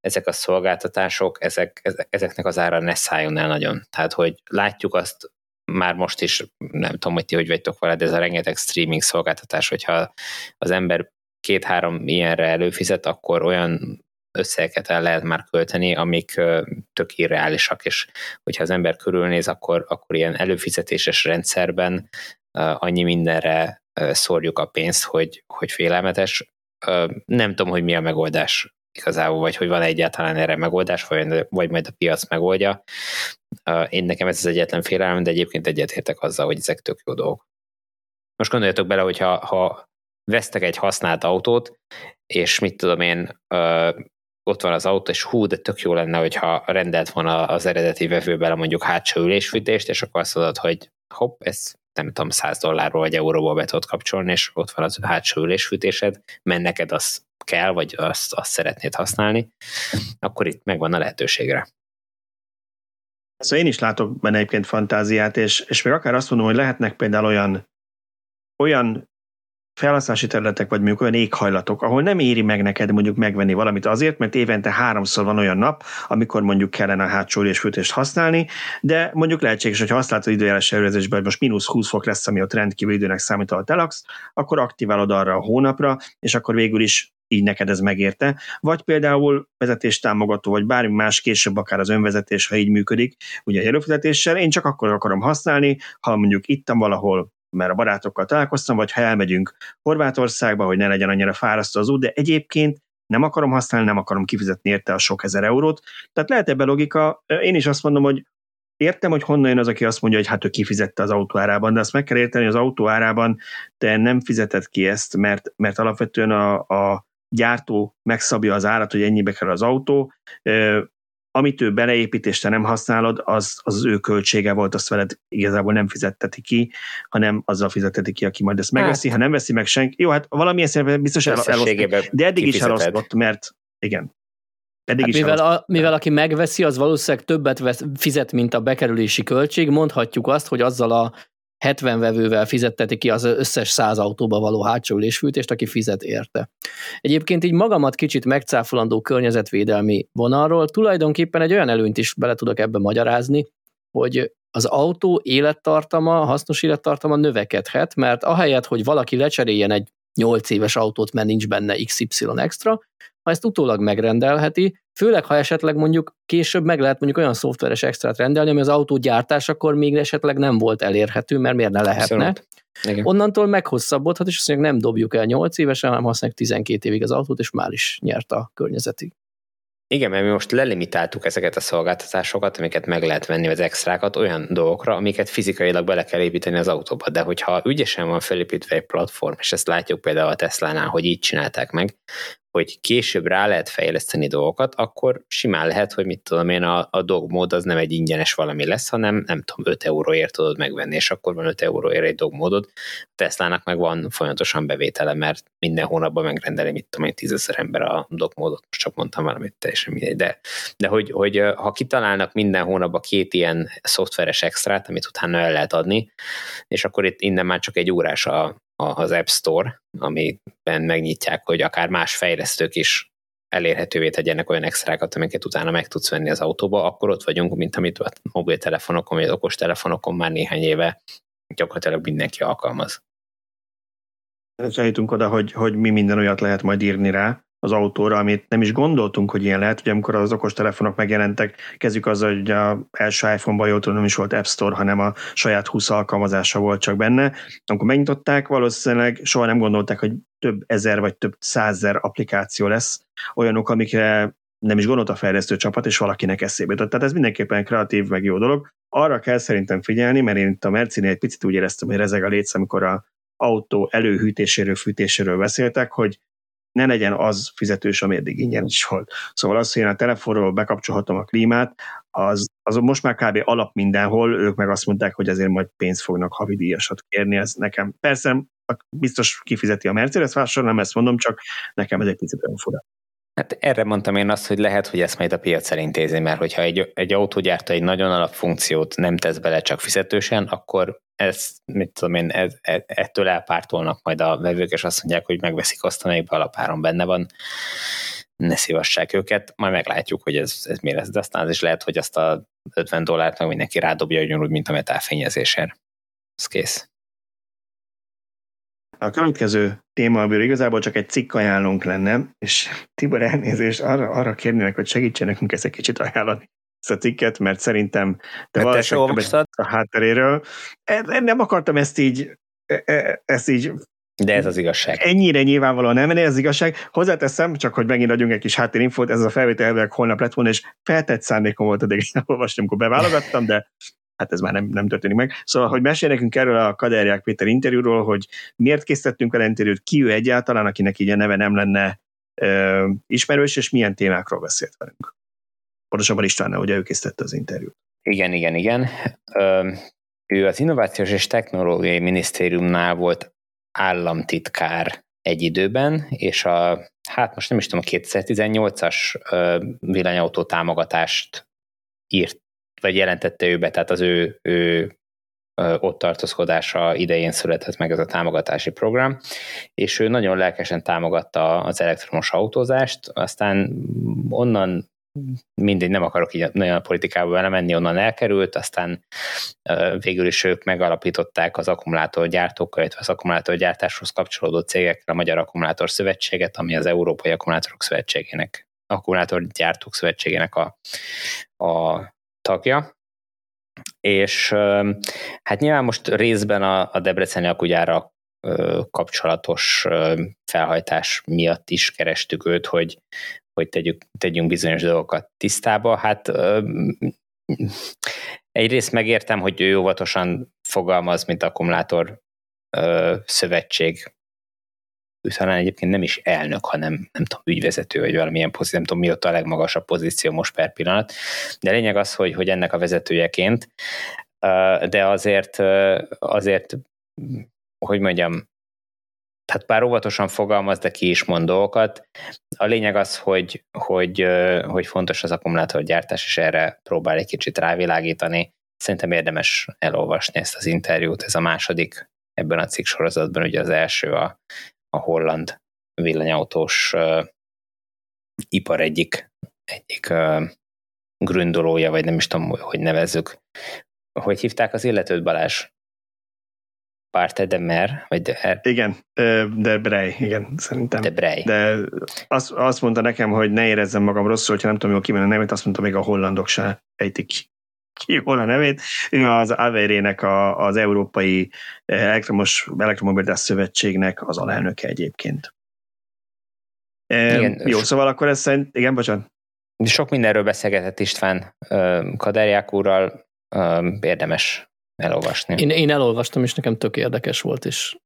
ezek a szolgáltatások, ezek, ezeknek az ára ne szálljon el nagyon. Tehát, hogy látjuk azt már most is, nem tudom, hogy ti hogy vagytok vele, de ez a rengeteg streaming szolgáltatás, hogyha az ember két-három ilyenre előfizet, akkor olyan összegeket el lehet már költeni, amik tök irreálisak, és hogyha az ember körülnéz, akkor, akkor ilyen előfizetéses rendszerben annyi mindenre szórjuk a pénzt, hogy, hogy félelmetes. Nem tudom, hogy mi a megoldás igazából, vagy hogy van egyáltalán erre megoldás, vagy, vagy majd a piac megoldja. Én nekem ez az egyetlen félelem, de egyébként egyetértek azzal, hogy ezek tök jó dolgok. Most gondoljatok bele, hogyha ha vesztek egy használt autót, és mit tudom én, ö, ott van az autó, és hú, de tök jó lenne, hogyha rendelt volna az eredeti vevőbe mondjuk hátsó ülésfűtést, és akkor azt mondod, hogy hopp, ez nem tudom, 100 dollárról vagy euróból be tudod kapcsolni, és ott van az hátsó ülésfűtésed, mert neked az kell, vagy azt, azt szeretnéd használni, akkor itt megvan a lehetőségre. Szóval én is látok benne egyébként fantáziát, és, és még akár azt mondom, hogy lehetnek például olyan, olyan felhasználási területek, vagy mondjuk olyan éghajlatok, ahol nem éri meg neked mondjuk megvenni valamit azért, mert évente háromszor van olyan nap, amikor mondjuk kellene a hátsó fűtést használni, de mondjuk lehetséges, hogy ha azt látod időjárás előrezésben, hogy most mínusz 20 fok lesz, ami ott rendkívül időnek számít a Telax, akkor aktiválod arra a hónapra, és akkor végül is így neked ez megérte. Vagy például vezetés támogató, vagy bármi más később, akár az önvezetés, ha így működik, ugye egy én csak akkor akarom használni, ha mondjuk ittam valahol mert a barátokkal találkoztam, vagy ha elmegyünk Horvátországba, hogy ne legyen annyira fárasztó az út, de egyébként nem akarom használni, nem akarom kifizetni érte a sok ezer eurót. Tehát lehet ebbe logika. Én is azt mondom, hogy értem, hogy honnan jön az, aki azt mondja, hogy hát ő kifizette az autó árában, de azt meg kell érteni, hogy az autó árában te nem fizeted ki ezt, mert, mert alapvetően a, a gyártó megszabja az árat, hogy ennyibe kell az autó, amit ő beleépít, és te nem használod, az, az, az ő költsége volt, azt veled igazából nem fizetteti ki, hanem azzal fizetteti ki, aki majd ezt megveszi. Hát. Ha nem veszi meg senki, jó, hát valamilyen szemben biztos el, elosztott, de eddig is elosztott, mert igen. Eddig hát is mivel, a, mivel aki megveszi, az valószínűleg többet vesz, fizet, mint a bekerülési költség, mondhatjuk azt, hogy azzal a 70 vevővel fizetteti ki az összes 100 autóba való hátsó ülésfűtést, aki fizet érte. Egyébként így magamat kicsit megcáfolandó környezetvédelmi vonalról tulajdonképpen egy olyan előnyt is bele tudok ebbe magyarázni, hogy az autó élettartama, hasznos élettartama növekedhet, mert ahelyett, hogy valaki lecseréljen egy 8 éves autót, mert nincs benne XY extra, ha ezt utólag megrendelheti, főleg ha esetleg mondjuk később meg lehet mondjuk olyan szoftveres extrát rendelni, ami az autó gyártásakor még esetleg nem volt elérhető, mert miért ne lehetne. Igen. Onnantól meghosszabbodhat, és azt mondjuk nem dobjuk el 8 évesen, hanem használjuk 12 évig az autót, és már is nyert a környezetig. Igen, mert mi most lelimitáltuk ezeket a szolgáltatásokat, amiket meg lehet venni, az extrákat olyan dolgokra, amiket fizikailag bele kell építeni az autóba. De hogyha ügyesen van felépítve egy platform, és ezt látjuk például a Tesla-nál, hogy így csinálták meg, hogy később rá lehet fejleszteni dolgokat, akkor simán lehet, hogy mit tudom én, a, a dogmód az nem egy ingyenes valami lesz, hanem nem tudom, 5 euróért tudod megvenni, és akkor van 5 euróért egy dogmódod. A Teslának meg van folyamatosan bevétele, mert minden hónapban megrendeli, mit tudom én, tízezer ember a dogmódot, most csak mondtam valamit teljesen mindegy, de, de hogy, hogy ha kitalálnak minden hónapban két ilyen szoftveres extrát, amit utána el lehet adni, és akkor itt innen már csak egy órás a, az App Store, amiben megnyitják, hogy akár más fejlesztők is elérhetővé tegyenek olyan extrákat, amiket utána meg tudsz venni az autóba, akkor ott vagyunk, mint amit a mobiltelefonokon, vagy okos telefonokon már néhány éve gyakorlatilag mindenki alkalmaz. Eljutunk oda, hogy, hogy mi minden olyat lehet majd írni rá, az autóra, amit nem is gondoltunk, hogy ilyen lehet. Ugye amikor az okos telefonok megjelentek, kezdjük azzal, hogy a első iPhone-ban jól tudom, nem is volt App Store, hanem a saját 20 alkalmazása volt csak benne. Amikor megnyitották, valószínűleg soha nem gondolták, hogy több ezer vagy több százezer applikáció lesz, olyanok, amikre nem is gondolt a fejlesztő csapat, és valakinek eszébe jutott. Tehát ez mindenképpen kreatív, meg jó dolog. Arra kell szerintem figyelni, mert én itt a Mercinél egy picit úgy éreztem, hogy rezeg a létsz, amikor a autó előhűtéséről, fűtéséről beszéltek, hogy ne legyen az fizetős, ami eddig ingyen is volt. Szóval az, hogy én a telefonról bekapcsolhatom a klímát, az, az most már kb. alap mindenhol, ők meg azt mondták, hogy azért majd pénzt fognak havidíjasat kérni, ez nekem persze biztos kifizeti a Mercedes vásárló, nem ezt mondom, csak nekem ez egy picit olyan fura. Hát erre mondtam én azt, hogy lehet, hogy ezt majd a piac elintézi, mert hogyha egy, egy autógyártó egy nagyon alapfunkciót nem tesz bele csak fizetősen, akkor ez, mit tudom én, ez, e, ettől elpártolnak majd a vevők, és azt mondják, hogy megveszik azt, amelyikben alapáron benne van, ne szívassák őket, majd meglátjuk, hogy ez, ez mi lesz, de aztán az is lehet, hogy azt a 50 dollárt meg mindenki rádobja ugyanúgy, mint a metálfényezésért. Ez kész. A következő téma, amiről igazából csak egy cikk ajánlónk lenne, és Tibor elnézést arra, arra kérnének, hogy segítsenek nekünk ezt egy kicsit ajánlani ezt a cikket, mert szerintem te valószínűleg a hátteréről. E, nem akartam ezt így, e, e, ezt így de ez az igazság. Ennyire nyilvánvalóan nem, ez az igazság. Hozzáteszem, csak hogy megint adjunk egy kis háttérinfót, ez a felvétel elvileg holnap lett volna, és feltett szándékom volt addig olvasni, amikor beválogattam, de hát ez már nem, nem történik meg. Szóval, hogy mesél nekünk erről a Kaderják Péter interjúról, hogy miért készítettünk el interjút, ki ő egyáltalán, akinek így a neve nem lenne ö, ismerős, és milyen témákról beszélt velünk. Pontosabban István, ugye ő készítette az interjút. Igen, igen, igen. Ö, ő az Innovációs és Technológiai Minisztériumnál volt államtitkár egy időben, és a, hát most nem is tudom, a 2018-as villanyautó támogatást írt vagy jelentette ő be, tehát az ő, ő ott tartózkodása idején született meg ez a támogatási program, és ő nagyon lelkesen támogatta az elektromos autózást, aztán onnan mindegy, nem akarok így nagyon a politikába belemenni, onnan elkerült, aztán végül is ők megalapították az akkumulátorgyártókkal, illetve az akkumulátorgyártáshoz kapcsolódó cégekkel a Magyar Akkumulátor Szövetséget, ami az Európai Akkumulátorok Szövetségének, Akkumulátorgyártók Szövetségének a, a tagja, és hát nyilván most részben a, a Debreceni akugyára kapcsolatos felhajtás miatt is kerestük őt, hogy, hogy tegyük, tegyünk bizonyos dolgokat tisztába. Hát egyrészt megértem, hogy ő óvatosan fogalmaz, mint akkumulátor szövetség ő talán egyébként nem is elnök, hanem nem tudom, ügyvezető, vagy valamilyen pozíció, nem tudom, mi ott a legmagasabb pozíció most per pillanat. De lényeg az, hogy, hogy ennek a vezetőjeként, de azért, azért, hogy mondjam, tehát bár óvatosan fogalmaz, de ki is mond dolgokat. A lényeg az, hogy, hogy, hogy fontos az akkumulátorgyártás, és erre próbál egy kicsit rávilágítani. Szerintem érdemes elolvasni ezt az interjút, ez a második ebben a cikk sorozatban, ugye az első a, a holland villanyautós uh, ipar egyik, egyik uh, gründolója, vagy nem is tudom, hogy nevezzük. Hogy hívták az illetőt Balázs? Parte de Mer, vagy de er... Igen, de Brej, igen, szerintem. De Brej. De azt, azt mondta nekem, hogy ne érezzem magam rosszul, hogyha nem tudom jól kimenni a nevét, azt mondta, még a hollandok se ejtik ki a nevét. Ő az Averének a, az Európai Elektromos Elektromobilitás Szövetségnek az alelnöke egyébként. Igen, jó, szóval akkor ez szerint, igen, bocsánat. Sok mindenről beszélgetett István Kaderják úrral, érdemes elolvasni. Én, én elolvastam, és nekem tök érdekes volt, és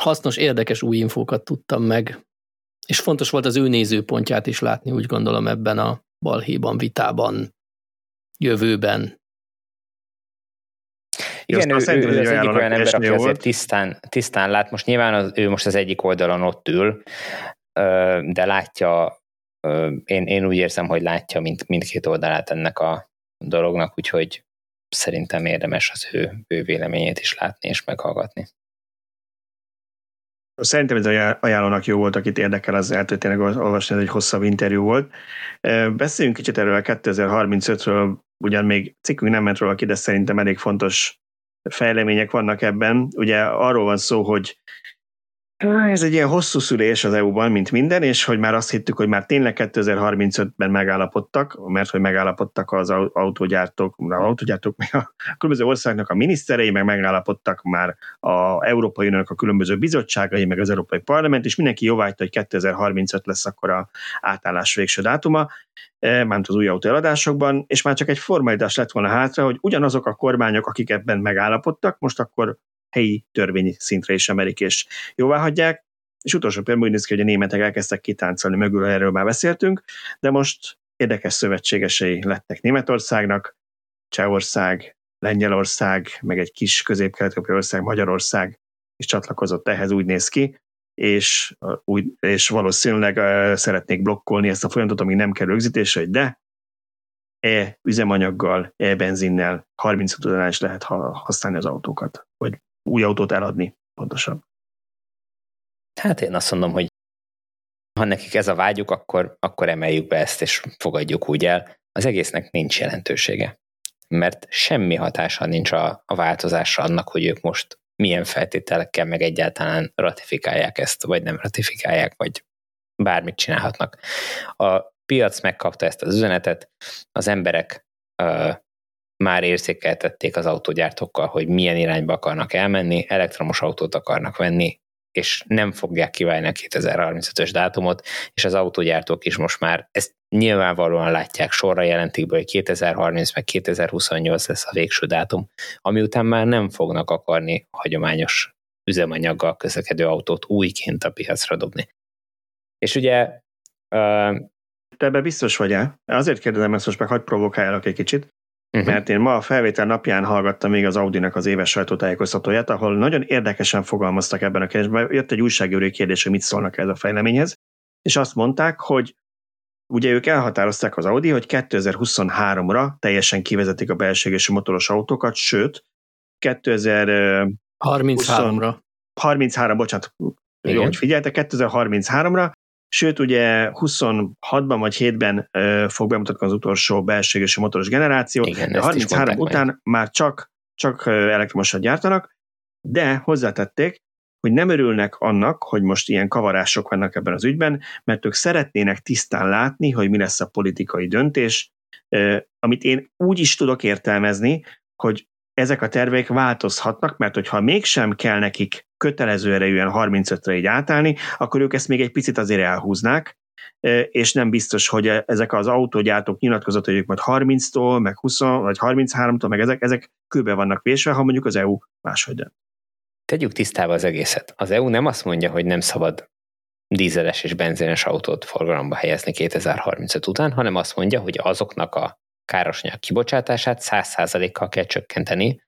hasznos, érdekes új infókat tudtam meg, és fontos volt az ő nézőpontját is látni, úgy gondolom ebben a balhéban, vitában, jövőben. Igen, ő, ő, ő az egyik olyan ember, aki azért tisztán, tisztán lát. Most nyilván az, ő most az egyik oldalon ott ül, de látja, én, én úgy érzem, hogy látja mind, mindkét oldalát ennek a dolognak, úgyhogy szerintem érdemes az ő, ő véleményét is látni és meghallgatni. Szerintem ez ajánlónak jó volt, akit érdekel, az el tényleg olvasni, ez egy hosszabb interjú volt. Beszéljünk kicsit erről a 2035-ről, ugyan még cikkünk nem ment róla ki, de szerintem elég fontos fejlemények vannak ebben. Ugye arról van szó, hogy ez egy ilyen hosszú szülés az EU-ban, mint minden, és hogy már azt hittük, hogy már tényleg 2035-ben megállapodtak, mert hogy megállapodtak az autógyártók, az autógyártók, [laughs] a különböző országnak a miniszterei, meg megállapodtak már a Európai Uniónak a különböző bizottságai, meg az Európai Parlament, és mindenki jóvágyta, hogy 2035 lesz akkor a átállás végső dátuma, e, mármint az új autó eladásokban, és már csak egy formalitás lett volna hátra, hogy ugyanazok a kormányok, akik ebben megállapodtak, most akkor helyi törvény szintre is emelik és jóvá hagyják, és utolsó pillanatban úgy néz ki, hogy a németek elkezdtek kitáncolni mögül, erről már beszéltünk, de most érdekes szövetségesei lettek Németországnak, Csehország, Lengyelország, meg egy kis közép ország, Magyarország is csatlakozott ehhez, úgy néz ki, és, úgy, és valószínűleg uh, szeretnék blokkolni ezt a folyamatot, amíg nem kell rögzítésre, hogy de e üzemanyaggal, e benzinnel 30 után is lehet használni az autókat, vagy új autót eladni, pontosan. Hát én azt mondom, hogy ha nekik ez a vágyuk, akkor, akkor emeljük be ezt, és fogadjuk úgy el. Az egésznek nincs jelentősége. Mert semmi hatása nincs a, a változásra annak, hogy ők most milyen feltételekkel meg egyáltalán ratifikálják ezt, vagy nem ratifikálják, vagy bármit csinálhatnak. A piac megkapta ezt az üzenetet, az emberek már érzékeltették az autógyártókkal, hogy milyen irányba akarnak elmenni, elektromos autót akarnak venni, és nem fogják kiválni a 2035-ös dátumot, és az autógyártók is most már ezt nyilvánvalóan látják, sorra jelentik be, hogy 2030 meg 2028 lesz a végső dátum, ami után már nem fognak akarni hagyományos üzemanyaggal közlekedő autót újként a piacra dobni. És ugye uh, te ebbe biztos vagy el? Azért kérdezem ezt most meg, hagyd provokáljalak egy kicsit. Uh-huh. Mert én ma a felvétel napján hallgattam még az Audi-nak az éves sajtótájékoztatóját, ahol nagyon érdekesen fogalmaztak ebben a kérdésben. Jött egy újságírói kérdés, hogy mit szólnak ez a fejleményhez, és azt mondták, hogy ugye ők elhatározták az Audi, hogy 2023-ra teljesen kivezetik a belségesi motoros autókat, sőt, 2033-ra. 33, bocsánat, Igen. jó, hogy figyeltek, 2033-ra Sőt, ugye 26-ban vagy 7-ben fog bemutatkozni az utolsó belséges motoros generáció, Igen, de 33 után meg. már csak, csak elektromosat gyártanak, de hozzátették, hogy nem örülnek annak, hogy most ilyen kavarások vannak ebben az ügyben, mert ők szeretnének tisztán látni, hogy mi lesz a politikai döntés, amit én úgy is tudok értelmezni, hogy ezek a tervek változhatnak, mert hogyha mégsem kell nekik kötelező erejűen 35-re így átállni, akkor ők ezt még egy picit azért elhúznák, és nem biztos, hogy ezek az autógyártók nyilatkozott, hogy ők majd 30-tól, meg 20 vagy 33-tól, meg ezek, ezek kőbe vannak vésve, ha mondjuk az EU máshogy dönt. Tegyük tisztába az egészet. Az EU nem azt mondja, hogy nem szabad dízeles és benzines autót forgalomba helyezni 2035 után, hanem azt mondja, hogy azoknak a károsanyag kibocsátását 100%-kal kell csökkenteni,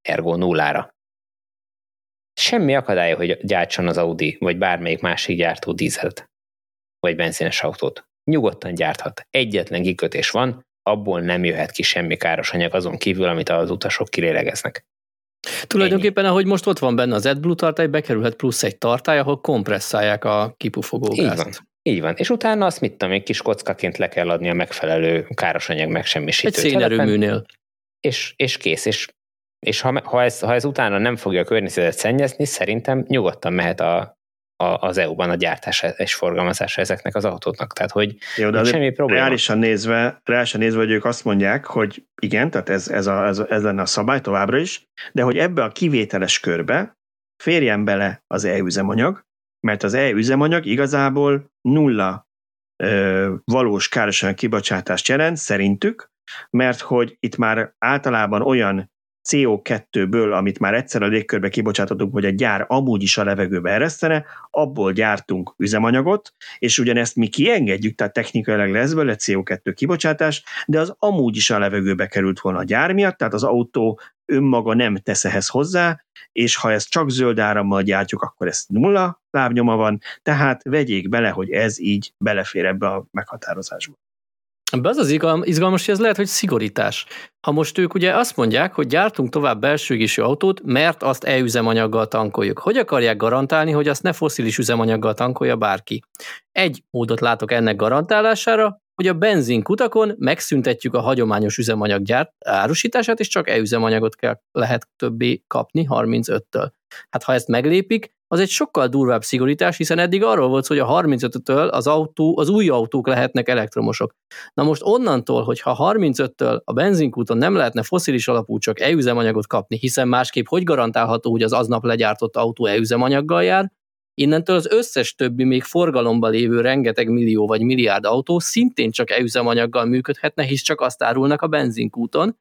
ergo nullára. Semmi akadálya, hogy gyártson az Audi, vagy bármelyik másik gyártó dízelt, vagy benzines autót. Nyugodtan gyárthat. Egyetlen kikötés van, abból nem jöhet ki semmi káros anyag azon kívül, amit az utasok kilélegeznek. Tulajdonképpen, Ennyi. ahogy most ott van benne az AdBlue tartály, bekerülhet plusz egy tartály, ahol kompresszálják a kipufogó gázt. Így van. És utána azt mit tudom, egy kis kockaként le kell adni a megfelelő károsanyag megsemmisítő Egy szénerőműnél. És, és kész. És, és ha, ha, ez, ha ez utána nem fogja a környezetet szennyezni, szerintem nyugodtan mehet a, a, az EU-ban a gyártása és forgalmazása ezeknek az autóknak. Tehát, hogy Jó, de semmi probléma. Reálisan nézve, reálisan nézve, hogy ők azt mondják, hogy igen, tehát ez, ez, a, ez, ez lenne a szabály továbbra is, de hogy ebbe a kivételes körbe férjen bele az e-üzemanyag, mert az e-üzemanyag igazából nulla ö, valós károsanyag kibocsátást jelent szerintük, mert hogy itt már általában olyan CO2-ből, amit már egyszer a légkörbe kibocsátottunk, hogy a gyár amúgy is a levegőbe eresztene, abból gyártunk üzemanyagot, és ugyanezt mi kiengedjük, tehát technikailag lesz belőle CO2 kibocsátás, de az amúgy is a levegőbe került volna a gyár miatt, tehát az autó önmaga nem tesz ehhez hozzá, és ha ezt csak zöld árammal gyártjuk, akkor ez nulla lábnyoma van, tehát vegyék bele, hogy ez így belefér ebbe a meghatározásba. Ebben az az izgalmas, hogy ez lehet, hogy szigorítás. Ha most ők ugye azt mondják, hogy gyártunk tovább belső égésű autót, mert azt e-üzemanyaggal tankoljuk. Hogy akarják garantálni, hogy azt ne foszilis üzemanyaggal tankolja bárki? Egy módot látok ennek garantálására, hogy a benzinkutakon megszüntetjük a hagyományos üzemanyaggyárt árusítását, és csak e-üzemanyagot kell, lehet többé kapni 35-től. Hát ha ezt meglépik, az egy sokkal durvább szigorítás, hiszen eddig arról volt, hogy a 35-től az, autó, az új autók lehetnek elektromosok. Na most onnantól, hogyha 35-től a benzinkúton nem lehetne foszilis alapú csak e-üzemanyagot kapni, hiszen másképp hogy garantálható, hogy az aznap legyártott autó e-üzemanyaggal jár, Innentől az összes többi még forgalomban lévő rengeteg millió vagy milliárd autó szintén csak e-üzemanyaggal működhetne, hisz csak azt árulnak a benzinkúton.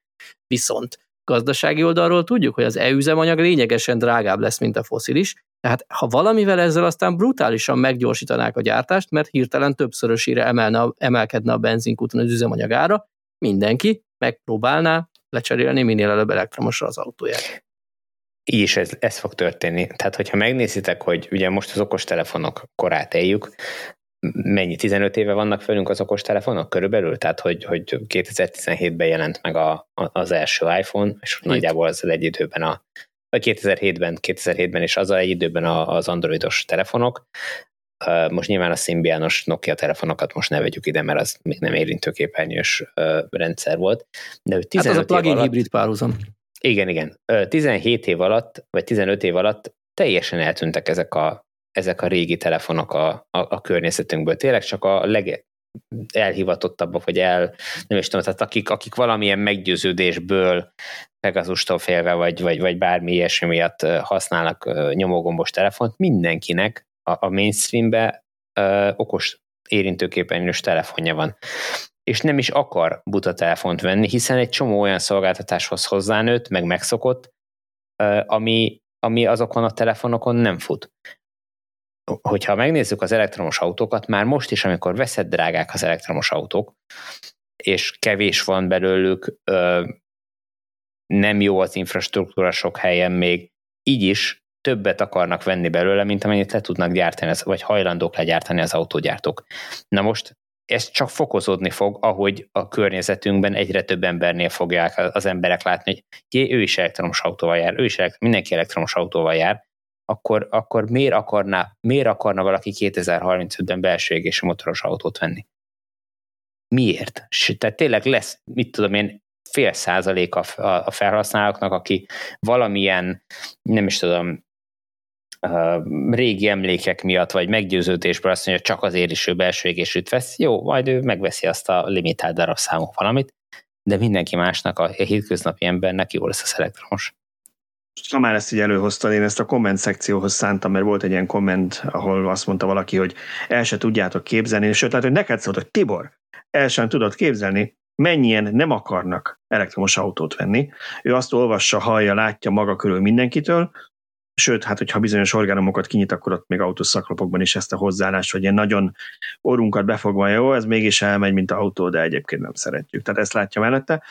Viszont gazdasági oldalról tudjuk, hogy az e-üzemanyag lényegesen drágább lesz, mint a foszilis, tehát ha valamivel ezzel aztán brutálisan meggyorsítanák a gyártást, mert hirtelen többszörösére emelne, emelkedne a benzinkúton az üzemanyag ára, mindenki megpróbálná lecserélni minél előbb elektromosra az autóját. Így is ez, ez fog történni. Tehát, hogyha megnézitek, hogy ugye most az okostelefonok korát éljük, mennyi, 15 éve vannak fölünk az okostelefonok körülbelül? Tehát, hogy, hogy 2017-ben jelent meg a, a, az első iPhone, és Itt. nagyjából az egy időben a, vagy 2007-ben, 2007-ben és az egy időben az androidos telefonok. Most nyilván a szimbiános Nokia telefonokat most ne vegyük ide, mert az még nem érintőképernyős rendszer volt. De 15 hát az a plugin alatt, hibrid párhuzam. Igen, igen. 17 év alatt, vagy 15 év alatt teljesen eltűntek ezek a, ezek a régi telefonok a, a, a környezetünkből. Tényleg csak a leg, elhivatottabbak, vagy el, nem is tudom, tehát akik, akik valamilyen meggyőződésből Pegazustól félve, vagy, vagy, vagy bármi ilyesmi miatt használnak nyomógombos telefont, mindenkinek a, a mainstreambe ö, okos érintőképernyős telefonja van. És nem is akar buta telefont venni, hiszen egy csomó olyan szolgáltatáshoz hozzánőtt, meg megszokott, ami, ami azokon a telefonokon nem fut hogyha megnézzük az elektromos autókat, már most is, amikor veszed drágák az elektromos autók, és kevés van belőlük, nem jó az infrastruktúra sok helyen még, így is többet akarnak venni belőle, mint amennyit le tudnak gyártani, vagy hajlandók legyártani az autógyártók. Na most ez csak fokozódni fog, ahogy a környezetünkben egyre több embernél fogják az emberek látni, hogy jé, ő is elektromos autóval jár, ő is elektromos, mindenki elektromos autóval jár, akkor, akkor miért, akarná, miért akarna valaki 2035-ben belső égésű motoros autót venni? Miért? Tehát tényleg lesz, mit tudom én, fél százalék a, a felhasználóknak, aki valamilyen, nem is tudom, régi emlékek miatt, vagy meggyőződésből azt mondja, hogy csak azért is ő belső égésűt vesz, jó, majd ő megveszi azt a limitált darabszámú valamit, de mindenki másnak, a hétköznapi embernek jó lesz az elektromos ha már ezt így előhoztad, én ezt a komment szekcióhoz szántam, mert volt egy ilyen komment, ahol azt mondta valaki, hogy el se tudjátok képzelni, sőt, tehát, hogy neked szólt, hogy Tibor, el sem tudod képzelni, mennyien nem akarnak elektromos autót venni. Ő azt olvassa, hallja, látja maga körül mindenkitől, sőt, hát hogyha bizonyos orgánumokat kinyit, akkor ott még autószaklapokban is ezt a hozzáállást, hogy ilyen nagyon orrunkat befogva, jó, ez mégis elmegy, mint autó, de egyébként nem szeretjük. Tehát ezt látja mellette.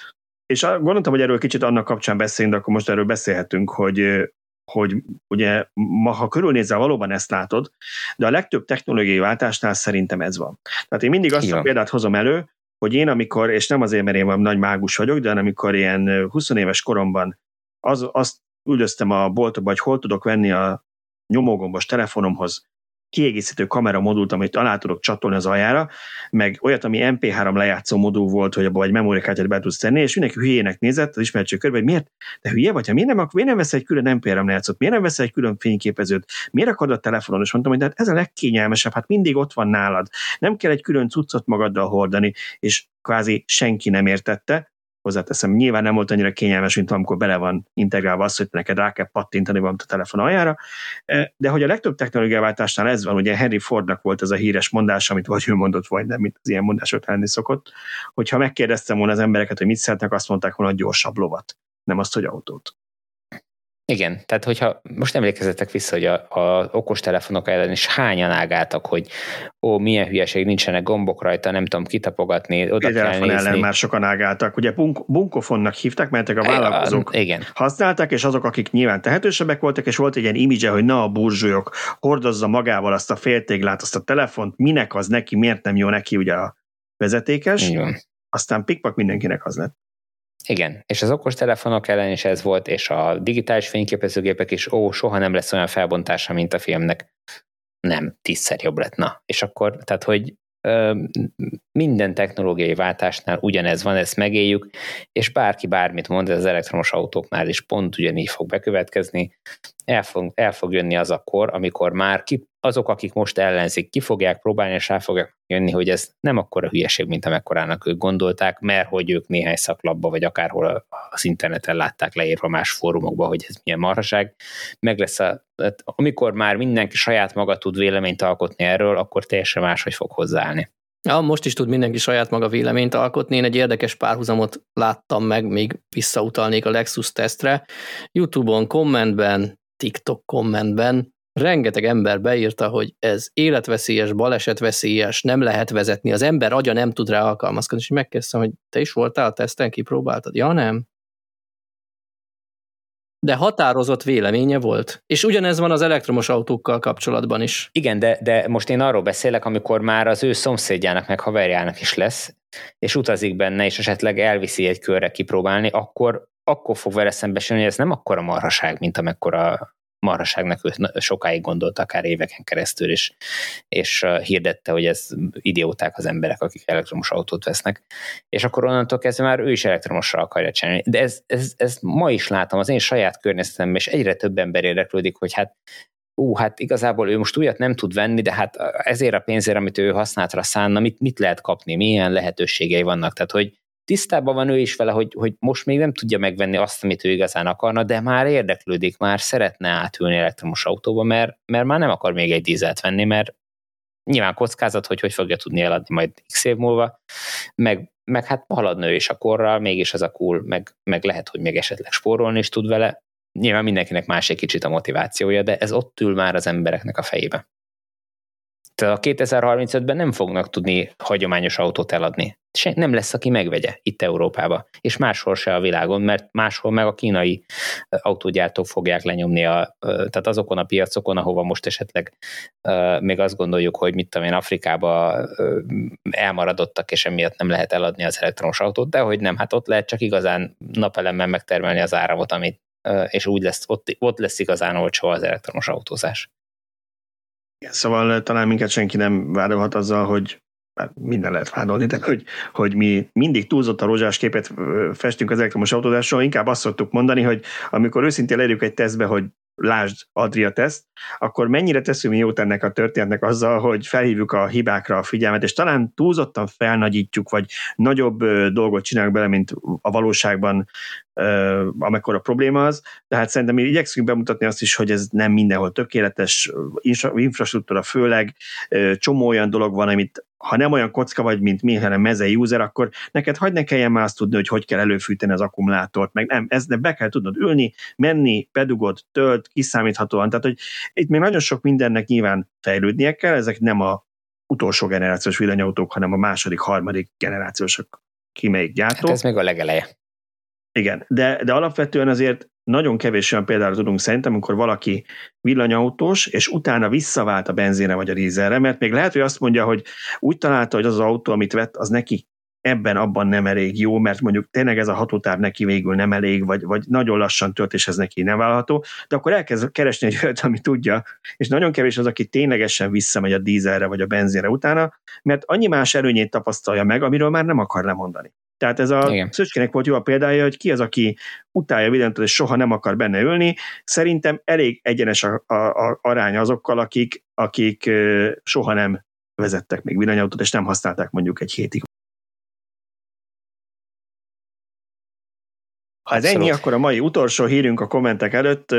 És gondoltam, hogy erről kicsit annak kapcsán beszéljünk, de akkor most erről beszélhetünk, hogy, hogy ugye ma, ha körülnézel, valóban ezt látod, de a legtöbb technológiai váltásnál szerintem ez van. Tehát én mindig azt Igen. a példát hozom elő, hogy én amikor, és nem azért, mert én nagy mágus vagyok, de amikor ilyen 20 éves koromban az, azt üldöztem a boltba, hogy hol tudok venni a nyomógombos telefonomhoz. Kiegészítő kamera modult, amit alá tudok csatolni az aljára, meg olyat, ami MP3 lejátszó modul volt, hogy abban egy memóriakártyát be tudsz tenni, és mindenki hülyének nézett az ismertség körbe, hogy miért, de hülye vagy, ha miért nem, akkor miért nem veszel egy külön MP3 lejátszót, miért nem veszel egy külön fényképezőt, miért akarod a telefonon, és mondtam, hogy de hát ez a legkényelmesebb, hát mindig ott van nálad, nem kell egy külön cuccot magaddal hordani, és kvázi senki nem értette, hozzáteszem, nyilván nem volt annyira kényelmes, mint amikor bele van integrálva az, hogy neked rá kell pattintani valamit a telefon aljára, e, de hogy a legtöbb technológiáváltásnál ez van, ugye Henry Fordnak volt ez a híres mondás, amit vagy ő mondott, vagy nem, mint az ilyen mondások lenni szokott, hogyha megkérdeztem volna az embereket, hogy mit szeretnek, azt mondták volna, hogy gyorsabb lovat, nem azt, hogy autót. Igen, tehát hogyha most emlékezetek vissza, hogy a, a okostelefonok ellen is hányan ágáltak, hogy ó, milyen hülyeség, nincsenek gombok rajta, nem tudom kitapogatni, oda a telefon nézni. ellen már sokan ágáltak. Ugye bunk- bunkofonnak hívták, mert a vállalkozók Igen. használták, és azok, akik nyilván tehetősebbek voltak, és volt egy ilyen imidzse, hogy na a burzsúlyok, hordozza magával azt a féltéglát, azt a telefont, minek az neki, miért nem jó neki ugye a vezetékes. Igen. Aztán pikpak mindenkinek az lett. Igen, és az okos telefonok ellen is ez volt, és a digitális fényképezőgépek is, ó, soha nem lesz olyan felbontása, mint a filmnek. Nem, tízszer jobb lett, na. És akkor, tehát, hogy ö, minden technológiai váltásnál ugyanez van, ezt megéljük, és bárki bármit mond, ez az elektromos autóknál is pont ugyanígy fog bekövetkezni. El fog, el fog jönni az akkor, amikor már ki, azok, akik most ellenzik, ki fogják próbálni, és rá fogják jönni, hogy ez nem akkora hülyeség, mint amekkorának ők gondolták, mert hogy ők néhány szaklapba, vagy akárhol az interneten látták leírva más fórumokba, hogy ez milyen marhaság. Meg lesz a, amikor már mindenki saját maga tud véleményt alkotni erről, akkor teljesen máshogy fog hozzáállni. Ja, most is tud mindenki saját maga véleményt alkotni. Én egy érdekes párhuzamot láttam meg, még visszautalnék a Lexus tesztre. Youtube-on, kommentben, TikTok kommentben rengeteg ember beírta, hogy ez életveszélyes, balesetveszélyes, nem lehet vezetni, az ember agya nem tud rá alkalmazkodni, és megkezdtem, hogy te is voltál a teszten, kipróbáltad? Ja, nem. De határozott véleménye volt. És ugyanez van az elektromos autókkal kapcsolatban is. Igen, de, de most én arról beszélek, amikor már az ő szomszédjának meg haverjának is lesz, és utazik benne, és esetleg elviszi egy körre kipróbálni, akkor akkor fog vele szembesülni, hogy ez nem akkora marhaság, mint amekkora marhaságnak őt sokáig gondolt, akár éveken keresztül, és, és hirdette, hogy ez idióták az emberek, akik elektromos autót vesznek, és akkor onnantól kezdve már ő is elektromosra akarja csinálni. De ez, ez, ez ma is látom az én saját környezetemben, és egyre több ember érdeklődik, hogy hát ú, hát igazából ő most újat nem tud venni, de hát ezért a pénzért, amit ő használatra szánna, mit, mit lehet kapni, milyen lehetőségei vannak. Tehát, hogy tisztában van ő is vele, hogy, hogy most még nem tudja megvenni azt, amit ő igazán akarna, de már érdeklődik, már szeretne átülni elektromos autóba, mert, mert már nem akar még egy dízelt venni, mert nyilván kockázat, hogy hogy fogja tudni eladni majd x év múlva, meg, meg hát haladna is a korral, mégis az a cool, meg, meg lehet, hogy még esetleg spórolni is tud vele. Nyilván mindenkinek más egy kicsit a motivációja, de ez ott ül már az embereknek a fejébe. A 2035-ben nem fognak tudni hagyományos autót eladni. Se, nem lesz, aki megvegye itt Európába, és máshol se a világon, mert máshol meg a kínai autógyártók fogják lenyomni, a, tehát azokon a piacokon, ahova most esetleg még azt gondoljuk, hogy mit tudom én, Afrikába elmaradottak, és emiatt nem lehet eladni az elektromos autót, de hogy nem, hát ott lehet csak igazán napelemmel megtermelni az áramot, amit, és úgy lesz, ott, ott lesz igazán olcsó az elektromos autózás. Szóval talán minket senki nem vádolhat azzal, hogy minden lehet vádolni, de hogy, hogy mi mindig túlzott a rozsás képet festünk az elektromos autózásról, inkább azt szoktuk mondani, hogy amikor őszintén lerjük egy tesztbe, hogy lásd Adria teszt, akkor mennyire teszünk mi jót ennek a történetnek azzal, hogy felhívjuk a hibákra a figyelmet, és talán túlzottan felnagyítjuk, vagy nagyobb dolgot csinálunk bele, mint a valóságban, amikor a probléma az. Tehát szerintem mi igyekszünk bemutatni azt is, hogy ez nem mindenhol tökéletes, infrastruktúra főleg, csomó olyan dolog van, amit ha nem olyan kocka vagy, mint mi, hanem meze user, akkor neked hagyd ne kelljen már azt tudni, hogy hogy kell előfűteni az akkumulátort, meg nem, ez be kell tudnod ülni, menni, bedugod, tölt, kiszámíthatóan. Tehát, hogy itt még nagyon sok mindennek nyilván fejlődnie kell, ezek nem a utolsó generációs villanyautók, hanem a második, harmadik generációsok ki melyik gyártó. Hát ez még a legeleje. Igen, de, de alapvetően azért nagyon kevés olyan példára tudunk szerintem, amikor valaki villanyautós, és utána visszavált a benzínre vagy a dízelre, mert még lehet, hogy azt mondja, hogy úgy találta, hogy az, az autó, amit vett, az neki ebben abban nem elég jó, mert mondjuk tényleg ez a hatótáv neki végül nem elég, vagy, vagy nagyon lassan töltéshez neki nem válható, de akkor elkezd keresni egy olyat, ami tudja, és nagyon kevés az, aki ténylegesen visszamegy a dízelre vagy a benzinre utána, mert annyi más előnyét tapasztalja meg, amiről már nem akar lemondani. Tehát ez a Igen. Szöcskének volt jó a példája, hogy ki az, aki utálja Villentot, és soha nem akar benne ülni. Szerintem elég egyenes a, a, a arány azokkal, akik, akik soha nem vezettek még villanyautót, és nem használták mondjuk egy hétig. Ha ez ennyi, akkor a mai utolsó hírünk a kommentek előtt,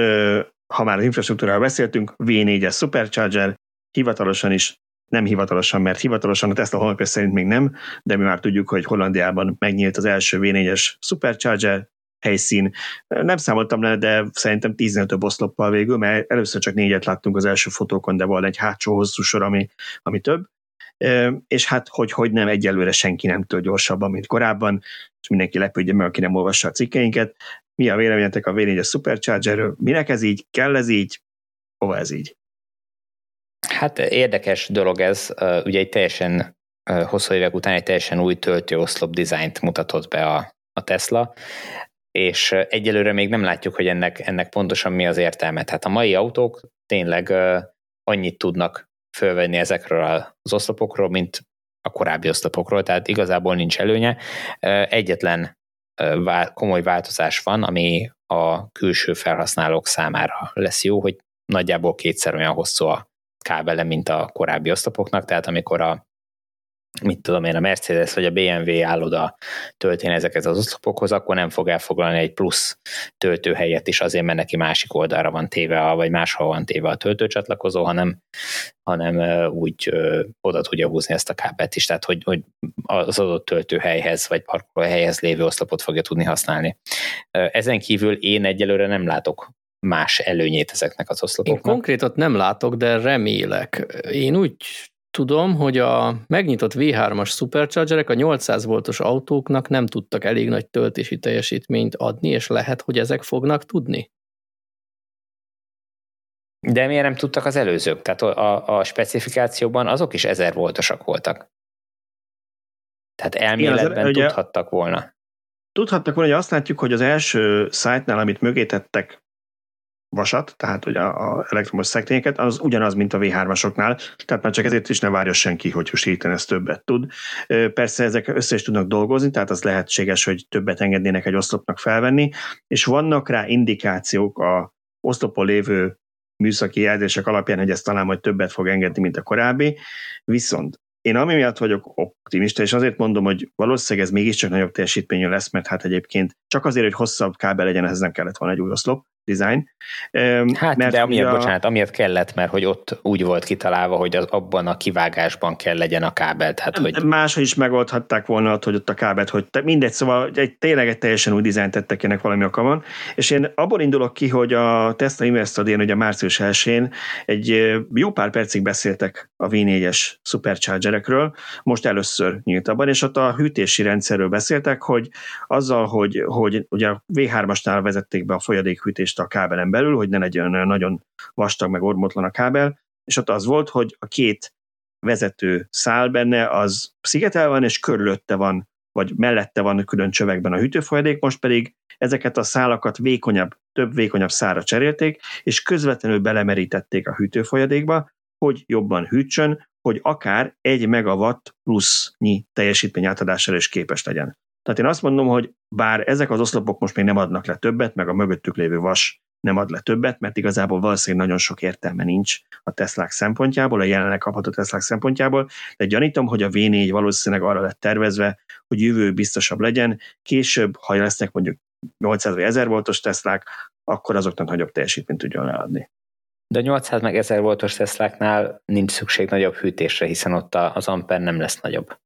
ha már az infrastruktúráról beszéltünk, V4-es Supercharger, hivatalosan is nem hivatalosan, mert hivatalosan a Tesla honlapja szerint még nem, de mi már tudjuk, hogy Hollandiában megnyílt az első V4-es Supercharger helyszín. Nem számoltam le, de szerintem 15 több oszloppal végül, mert először csak négyet láttunk az első fotókon, de van egy hátsó hosszú sor, ami, ami több. És hát, hogy, hogy nem, egyelőre senki nem tud gyorsabban, mint korábban, és mindenki lepődje meg, aki nem olvassa a cikkeinket. Mi a véleményetek a V4-es Superchargerről? Minek ez így? Kell ez így? Hova ez így? Hát érdekes dolog ez, ugye egy teljesen hosszú évek után egy teljesen új töltőoszlop dizájnt mutatott be a, a Tesla, és egyelőre még nem látjuk, hogy ennek, ennek pontosan mi az értelme. Tehát a mai autók tényleg annyit tudnak fölvenni ezekről az oszlopokról, mint a korábbi oszlopokról, tehát igazából nincs előnye. Egyetlen komoly változás van, ami a külső felhasználók számára lesz jó, hogy nagyjából kétszer olyan hosszú a kábele, mint a korábbi oszlopoknak, tehát amikor a mit tudom én, a Mercedes vagy a BMW áll oda ezeket az oszlopokhoz, akkor nem fog elfoglalni egy plusz töltőhelyet is azért, mert neki másik oldalra van téve, vagy máshol van téve a töltőcsatlakozó, hanem, hanem úgy ö, oda tudja húzni ezt a kábelt is, tehát hogy, hogy az adott töltőhelyhez vagy parkolóhelyhez lévő oszlopot fogja tudni használni. Ezen kívül én egyelőre nem látok más előnyét ezeknek az oszlopoknak. Én konkrétat nem látok, de remélek. Én úgy tudom, hogy a megnyitott V3-as superchargerek a 800 voltos autóknak nem tudtak elég nagy töltési teljesítményt adni, és lehet, hogy ezek fognak tudni. De miért nem tudtak az előzők? Tehát a, a specifikációban azok is 1000 voltosak voltak. Tehát elméletben Igen, az, tudhattak volna. Tudhattak volna, hogy azt látjuk, hogy az első szájtnál, amit mögé tettek vasat, tehát ugye a elektromos szekrényeket, az ugyanaz, mint a V3-asoknál, tehát már csak ezért is ne várja senki, hogy most hirtelen ez többet tud. Persze ezek össze is tudnak dolgozni, tehát az lehetséges, hogy többet engednének egy oszlopnak felvenni, és vannak rá indikációk a oszlopon lévő műszaki jelzések alapján, hogy ez talán majd többet fog engedni, mint a korábbi, viszont én ami miatt vagyok optimista, és azért mondom, hogy valószínűleg ez mégiscsak nagyobb teljesítményű lesz, mert hát egyébként csak azért, hogy hosszabb kábel legyen, ehhez nem kellett volna egy új oszlop, design. Hát, mert de amiatt, a... bocsánat, amiatt kellett, mert hogy ott úgy volt kitalálva, hogy az, abban a kivágásban kell legyen a kábel. Tehát, hogy... Máshogy is megoldhatták volna, hogy ott a kábelt, hogy te, mindegy, szóval egy, tényleg egy teljesen új dizájnt tettek ennek valami oka van, és én abból indulok ki, hogy a Tesla Investor Day, ugye március 1 egy jó pár percig beszéltek a V4-es superchargerekről, most először nyílt abban, és ott a hűtési rendszerről beszéltek, hogy azzal, hogy, hogy ugye a V3-asnál vezették be a folyadékhűtést a kábelen belül, hogy ne legyen nagyon vastag, meg ormotlan a kábel, és ott az volt, hogy a két vezető szál benne, az szigetel van, és körülötte van, vagy mellette van külön csövekben a hűtőfolyadék, most pedig ezeket a szálakat vékonyabb, több vékonyabb szára cserélték, és közvetlenül belemerítették a hűtőfolyadékba, hogy jobban hűtsön, hogy akár egy megawatt plusznyi teljesítmény átadására is képes legyen. Tehát én azt mondom, hogy bár ezek az oszlopok most még nem adnak le többet, meg a mögöttük lévő vas nem ad le többet, mert igazából valószínűleg nagyon sok értelme nincs a Teslák szempontjából, a jelenleg kapható Teslák szempontjából, de gyanítom, hogy a V4 valószínűleg arra lett tervezve, hogy jövő biztosabb legyen, később, ha lesznek mondjuk 800 vagy 1000 voltos Teslák, akkor azoknak nagyobb teljesítményt tudjon leadni. De a 800 meg 1000 voltos Tesláknál nincs szükség nagyobb hűtésre, hiszen ott az amper nem lesz nagyobb.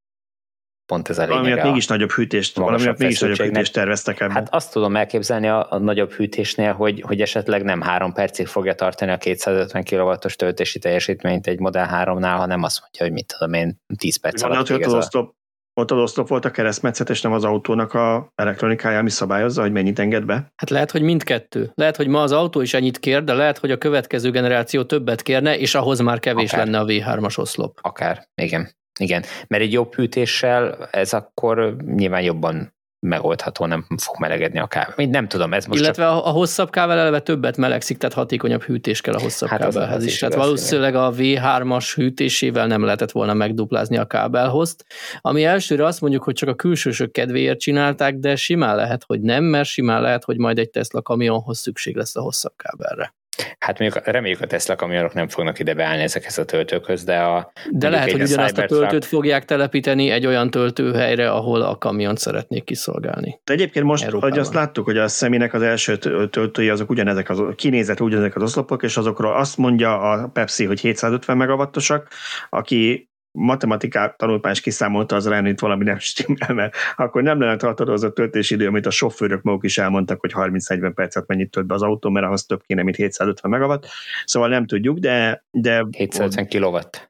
Pont ez a lényeg. Valamiatt mégis nagyobb hűtést, valamiatt mégis nagyobb hűtést terveztek ebben. Hát azt tudom elképzelni a, a nagyobb hűtésnél, hogy, hogy esetleg nem három percig fogja tartani a 250 kW-os töltési teljesítményt egy Model 3-nál, hanem azt mondja, hogy mit tudom én, 10 perc Van alatt. Ott, oszlop, ott az oszlop volt a keresztmetszet, és nem az autónak a elektronikája, ami szabályozza, hogy mennyit enged be? Hát lehet, hogy mindkettő. Lehet, hogy ma az autó is ennyit kér, de lehet, hogy a következő generáció többet kérne, és ahhoz már kevés Akár. lenne a V3-as oszlop. Akár, igen. Igen, mert egy jobb hűtéssel ez akkor nyilván jobban megoldható, nem fog melegedni a kávé. Nem tudom, ez most Illetve csak... a, hosszabb kável eleve többet melegszik, tehát hatékonyabb hűtés kell a hosszabb hát kábelhez az, az is. Tehát valószínűleg a V3-as hűtésével nem lehetett volna megduplázni a kábelhozt, ami elsőre azt mondjuk, hogy csak a külsősök kedvéért csinálták, de simán lehet, hogy nem, mert simán lehet, hogy majd egy Tesla kamionhoz szükség lesz a hosszabb kábelre. Hát mondjuk reméljük a Tesla kamionok nem fognak ide beállni ezekhez a töltőkhöz, de a... De lehet, hogy ugyanazt a töltőt fogják telepíteni egy olyan töltőhelyre, ahol a kamiont szeretnék kiszolgálni. De egyébként most, Európában. hogy azt láttuk, hogy a személynek az első töltői, azok ugyanezek az, kinézet ugyanezek az oszlopok, és azokról azt mondja a Pepsi, hogy 750 megawattosak, aki matematikát tanulmány is kiszámolta, az rá, itt valami nem stimmel, mert akkor nem lenne tartani az a töltési idő, amit a sofőrök maguk is elmondtak, hogy 30-40 percet mennyit tölt be az autó, mert ahhoz több kéne, mint 750 megawatt. Szóval nem tudjuk, de... de 750 kilowatt.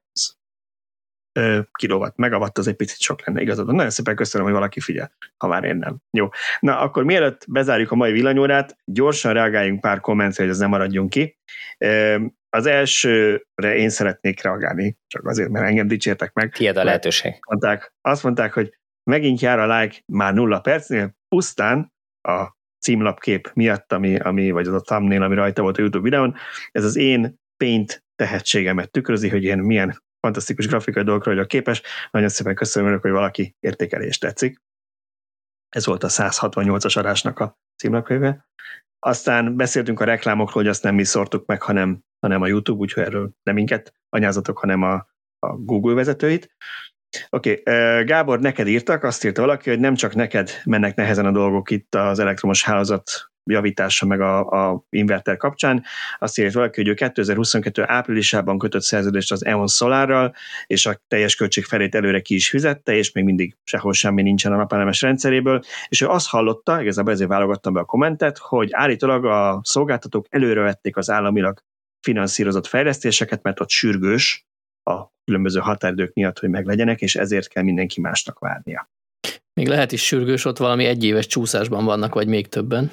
Kilowatt, megawatt az egy picit sok lenne, igazad. Nagyon szépen köszönöm, hogy valaki figyel, ha már én nem. Jó. Na, akkor mielőtt bezárjuk a mai villanyórát, gyorsan reagáljunk pár kommentre, hogy ez nem maradjon ki. Az elsőre én szeretnék reagálni, csak azért, mert engem dicsértek meg. Tiéd a lehetőség. Mondták, azt mondták, hogy megint jár a like már nulla percnél, pusztán a címlapkép miatt, ami, ami, vagy az a thumbnail, ami rajta volt a YouTube videón, ez az én paint tehetségemet tükrözi, hogy én milyen fantasztikus grafikai dolgokra vagyok képes. Nagyon szépen köszönöm hogy valaki értékelést tetszik. Ez volt a 168-as adásnak a címlapkönyve. Aztán beszéltünk a reklámokról, hogy azt nem mi szortuk meg, hanem, hanem a YouTube, úgyhogy erről nem minket anyázatok, hanem a, a Google vezetőit. Oké, okay. Gábor, neked írtak, azt írta valaki, hogy nem csak neked mennek nehezen a dolgok itt az elektromos hálózat javítása meg a, a inverter kapcsán. Azt írja valaki, hogy ő 2022 áprilisában kötött szerződést az EON Solarral, és a teljes költség felét előre ki is fizette, és még mindig sehol semmi nincsen a napelemes rendszeréből, és ő azt hallotta, igazából ezért válogattam be a kommentet, hogy állítólag a szolgáltatók előre vették az államilag finanszírozott fejlesztéseket, mert ott sürgős a különböző határidők miatt, hogy meglegyenek, és ezért kell mindenki másnak várnia. Még lehet is sürgős, ott valami egyéves csúszásban vannak, vagy még többen.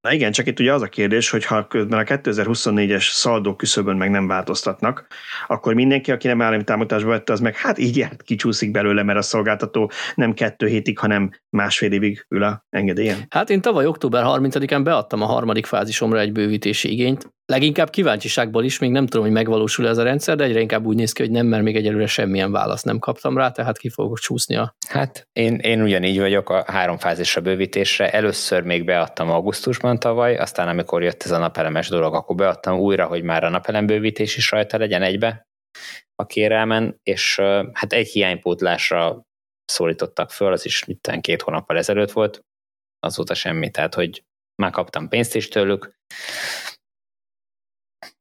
Na igen, csak itt ugye az a kérdés, hogy ha közben a 2024-es szaldó küszöbön meg nem változtatnak, akkor mindenki, aki nem állami támogatásba vette, az meg hát így járt, [laughs] kicsúszik belőle, mert a szolgáltató nem kettő hétig, hanem másfél évig ül a engedélyen. Hát én tavaly október 30-án beadtam a harmadik fázisomra egy bővítési igényt, leginkább kíváncsiságból is, még nem tudom, hogy megvalósul ez a rendszer, de egyre inkább úgy néz ki, hogy nem, mert még egyelőre semmilyen választ nem kaptam rá, tehát ki fogok csúszni a... Hát én, én ugyanígy vagyok a három fázisra bővítésre. Először még beadtam augusztusban tavaly, aztán amikor jött ez a napelemes dolog, akkor beadtam újra, hogy már a napelembővítés is rajta legyen egybe a kérelmen, és hát egy hiánypótlásra szólítottak föl, az is itt két hónappal ezelőtt volt, azóta semmi, tehát hogy már kaptam pénzt is tőlük,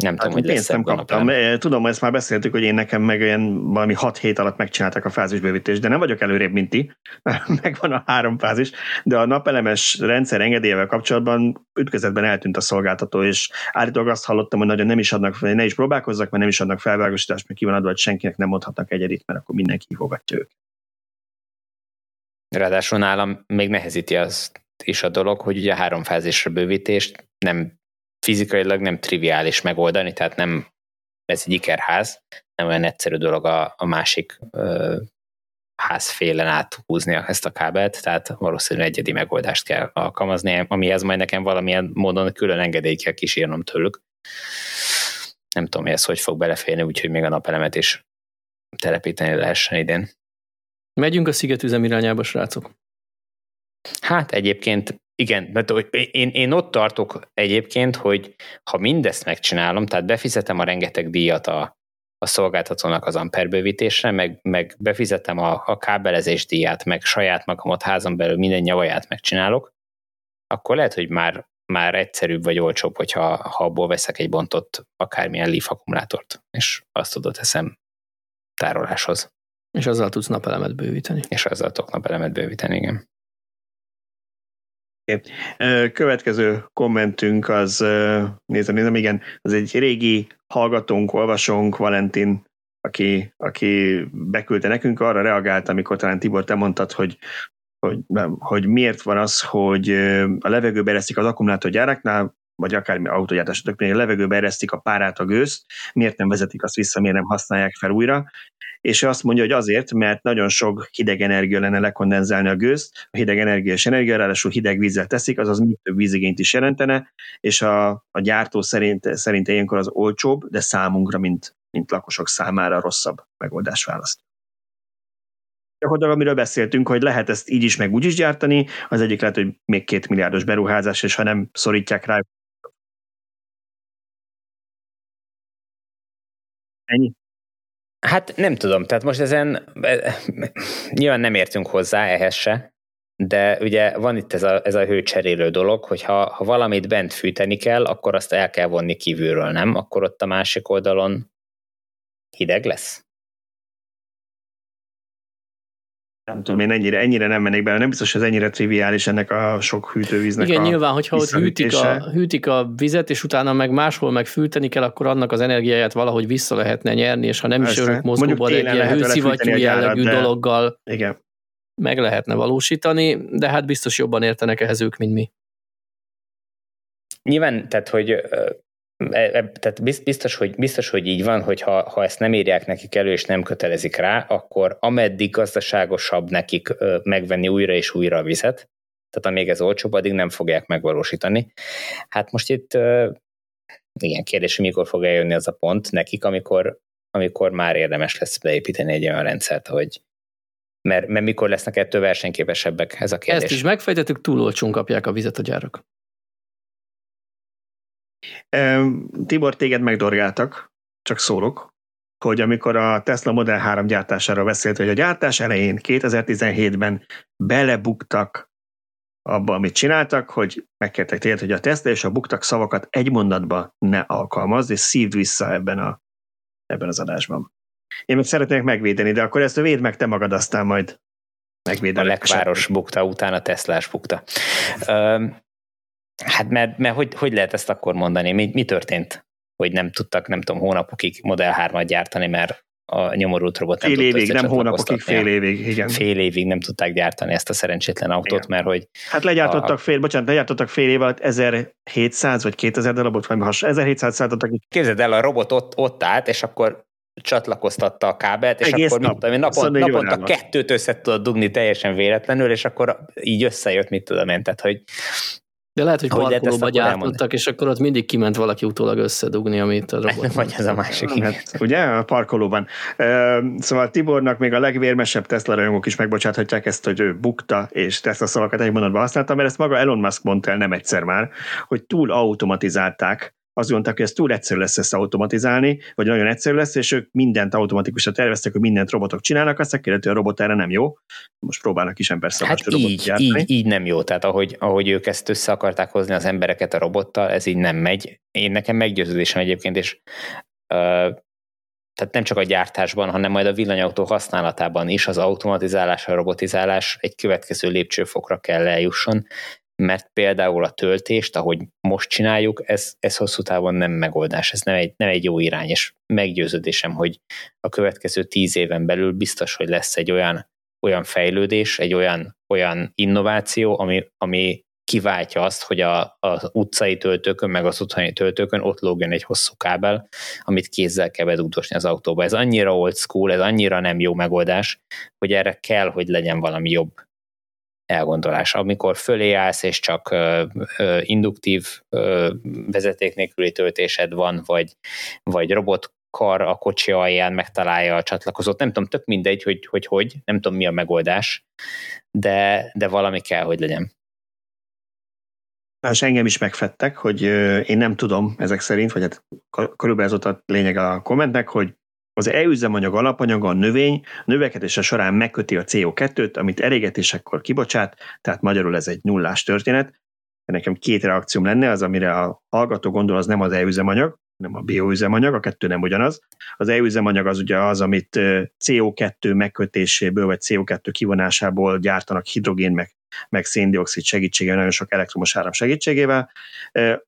nem hát tudom, hogy pénzt nem kaptam. Napelem. Tudom, ezt már beszéltük, hogy én nekem meg olyan valami hat hét alatt megcsináltak a fázisbővítést, de nem vagyok előrébb, mint ti. [laughs] Megvan a három fázis, de a napelemes rendszer engedélyevel kapcsolatban ütközetben eltűnt a szolgáltató, és állítólag azt hallottam, hogy nagyon nem is adnak, ne is próbálkozzak, mert nem is adnak felvágosítást, mert ki van adva, hogy senkinek nem mondhatnak egyedit, mert akkor mindenki hívogatja őket. Ráadásul nálam még nehezíti az is a dolog, hogy ugye a három fázisra bővítést nem fizikailag nem triviális megoldani, tehát nem ez egy ikerház, nem olyan egyszerű dolog a, a másik ö, házfélen áthúzni ezt a kábelt, tehát valószínűleg egyedi megoldást kell alkalmazni, amihez majd nekem valamilyen módon külön engedélyt kell kísérnom tőlük. Nem tudom, hogy ez hogy fog beleférni, úgyhogy még a napelemet is telepíteni lehessen idén. Megyünk a szigetüzem irányába, srácok. Hát egyébként igen, mert én, én ott tartok egyébként, hogy ha mindezt megcsinálom, tehát befizetem a rengeteg díjat a, a szolgáltatónak az amperbővítésre, meg, meg befizetem a, a kábelezés díját, meg saját magamat házon belül minden nyavaját megcsinálok, akkor lehet, hogy már, már egyszerűbb vagy olcsóbb, hogyha ha abból veszek egy bontott akármilyen Leaf akkumulátort, és azt tudod teszem tároláshoz. És azzal tudsz napelemet bővíteni. És azzal tudok napelemet bővíteni, igen. Következő kommentünk az, nézem, nézem, igen, az egy régi hallgatónk, olvasónk, Valentin, aki, aki beküldte nekünk, arra reagált, amikor talán Tibor, te mondtad, hogy, hogy, hogy miért van az, hogy a levegőbe ereszik az akkumulátorgyáraknál, vagy akármi autógyártás, tök a levegőbe eresztik a párát, a gőzt, miért nem vezetik azt vissza, miért nem használják fel újra, és ő azt mondja, hogy azért, mert nagyon sok hideg energia lenne lekondenzálni a gőzt, a hideg energia és energia, ráadásul hideg vízzel teszik, azaz még több vízigényt is jelentene, és a, a gyártó szerint, szerint ilyenkor az olcsóbb, de számunkra, mint, mint lakosok számára rosszabb megoldás választ. Gyakorlatilag amiről beszéltünk, hogy lehet ezt így is, meg úgy is gyártani, az egyik lehet, hogy még két milliárdos beruházás, és ha nem szorítják rá. Ennyi? Hát nem tudom, tehát most ezen nyilván nem értünk hozzá ehhez se, de ugye van itt ez a, ez a hőcserélő dolog, hogy ha, ha valamit bent fűteni kell, akkor azt el kell vonni kívülről, nem? Akkor ott a másik oldalon hideg lesz. Nem tudom, én ennyire, ennyire nem mennék bele, nem biztos, hogy ez ennyire triviális ennek a sok hűtővíznek Igen, a nyilván, hogyha ott hűtik a, hűtik a vizet, és utána meg máshol meg fűteni kell, akkor annak az energiáját valahogy vissza lehetne nyerni, és ha nem Persze. is örök mozgóban, egy ilyen hőszivattyú jellegű de... dologgal Igen. meg lehetne valósítani, de hát biztos jobban értenek ehhez ők, mint mi. Nyilván, tehát, hogy tehát biztos, hogy, biztos, hogy így van, hogy ha, ha ezt nem írják nekik elő, és nem kötelezik rá, akkor ameddig gazdaságosabb nekik megvenni újra és újra a vizet, tehát amíg ez olcsóbb, addig nem fogják megvalósítani. Hát most itt igen, kérdés, hogy mikor fog eljönni az a pont nekik, amikor, amikor már érdemes lesz beépíteni egy olyan rendszert, hogy mert, mert mikor lesznek ettől versenyképesebbek, ez a kérdés. Ezt is megfejtettük, túl olcsón kapják a vizet a gyárak. Tibor, téged megdorgáltak, csak szólok, hogy amikor a Tesla Model 3 gyártására beszélt, hogy a gyártás elején 2017-ben belebuktak abba, amit csináltak, hogy megkértek téged, hogy a Tesla és a buktak szavakat egy mondatba ne alkalmazd, és szívd vissza ebben, a, ebben az adásban. Én meg szeretnék megvédeni, de akkor ezt a véd meg te magad, aztán majd megvédeni. A legváros bukta után a Teslás bukta. Hát mert, mert hogy, hogy lehet ezt akkor mondani? Mi, mi történt? Hogy nem tudtak, nem tudom, hónapokig Model 3-at gyártani, mert a nyomorult robot nem fél évig, nem hónapokig, fél évig, igen. Fél évig nem tudták gyártani ezt a szerencsétlen autót, igen. mert hogy... Hát legyártottak a, fél, bocsánat, legyártottak fél év alatt 1700 vagy 2000 darabot, vagy has, 1700 szállítottak. Képzeld el, a robot ott, ott állt, és akkor csatlakoztatta a kábelt, és Egész akkor nap. tudom, napont, szóval naponta kettőt össze tudod dugni teljesen véletlenül, és akkor így összejött, mit tudom én, tehát hogy de lehet, hogy, hogy parkolóba gyártottak, és akkor ott mindig kiment valaki utólag összedugni, amit a [laughs] robot. Vagy ez a másik. Hát, ugye, a parkolóban. Szóval Tibornak még a legvérmesebb Tesla rajongók is megbocsáthatják ezt, hogy ő bukta, és Tesla szavakat egy mondatban használta, mert ezt maga Elon Musk mondta el nem egyszer már, hogy túl automatizálták azt mondták, hogy ez túl egyszerű lesz ezt automatizálni, vagy nagyon egyszerű lesz, és ők mindent automatikusan terveztek, hogy mindent robotok csinálnak, aztán kérdezett, hogy a robot erre nem jó. Most próbálnak is ember hát így, így, így, nem jó. Tehát ahogy, ahogy ők ezt össze akarták hozni az embereket a robottal, ez így nem megy. Én nekem meggyőződésem egyébként, és uh, tehát nem csak a gyártásban, hanem majd a villanyautó használatában is az automatizálás, a robotizálás egy következő lépcsőfokra kell eljusson, mert például a töltést, ahogy most csináljuk, ez, ez hosszú távon nem megoldás, ez nem egy, nem egy jó irány, és meggyőződésem, hogy a következő tíz éven belül biztos, hogy lesz egy olyan, olyan fejlődés, egy olyan, olyan innováció, ami, ami kiváltja azt, hogy a, az utcai töltőkön, meg az otthoni töltőkön ott lógjon egy hosszú kábel, amit kézzel kell bedugdosni az autóba. Ez annyira old school, ez annyira nem jó megoldás, hogy erre kell, hogy legyen valami jobb elgondolás. Amikor fölé állsz, és csak induktív ö, vezeték nélküli töltésed van, vagy, vagy robot kar a kocsi alján megtalálja a csatlakozót. Nem tudom, tök mindegy, hogy hogy, hogy nem tudom mi a megoldás, de, de valami kell, hogy legyen. És engem is megfettek, hogy én nem tudom ezek szerint, vagy hát körülbelül ez ott a lényeg a kommentnek, hogy az E-üzemanyag alapanyaga a növény növekedése során megköti a CO2-t, amit elégetésekkor kibocsát, tehát magyarul ez egy nullás történet. Nekem két reakcióm lenne, az, amire a hallgató gondol, az nem az E-üzemanyag, nem a bioüzemanyag, a kettő nem ugyanaz. Az E-üzemanyag az ugye az, amit CO2 megkötéséből, vagy CO2 kivonásából gyártanak hidrogén meg meg széndiokszid segítségével, nagyon sok elektromos áram segítségével.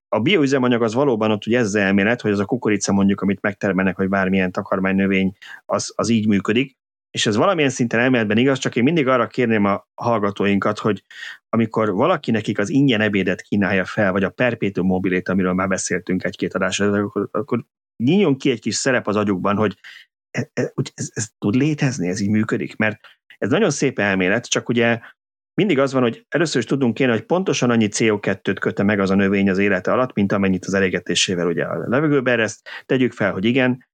A bioüzemanyag az valóban ott ugye ez az elmélet, hogy az a kukorica mondjuk, amit megtermelnek, vagy bármilyen takarmánynövény, az, az így működik, és ez valamilyen szinten elméletben igaz, csak én mindig arra kérném a hallgatóinkat, hogy amikor valaki nekik az ingyen ebédet kínálja fel, vagy a perpétum mobilét, amiről már beszéltünk egy-két adásra, akkor, akkor nyíljon ki egy kis szerep az agyukban, hogy ez, ez, ez, ez tud létezni, ez így működik, mert ez nagyon szép elmélet, csak ugye mindig az van, hogy először is tudunk kéne, hogy pontosan annyi CO2-t köte meg az a növény az élete alatt, mint amennyit az elégetésével ugye a levegőbe ereszt. Tegyük fel, hogy igen,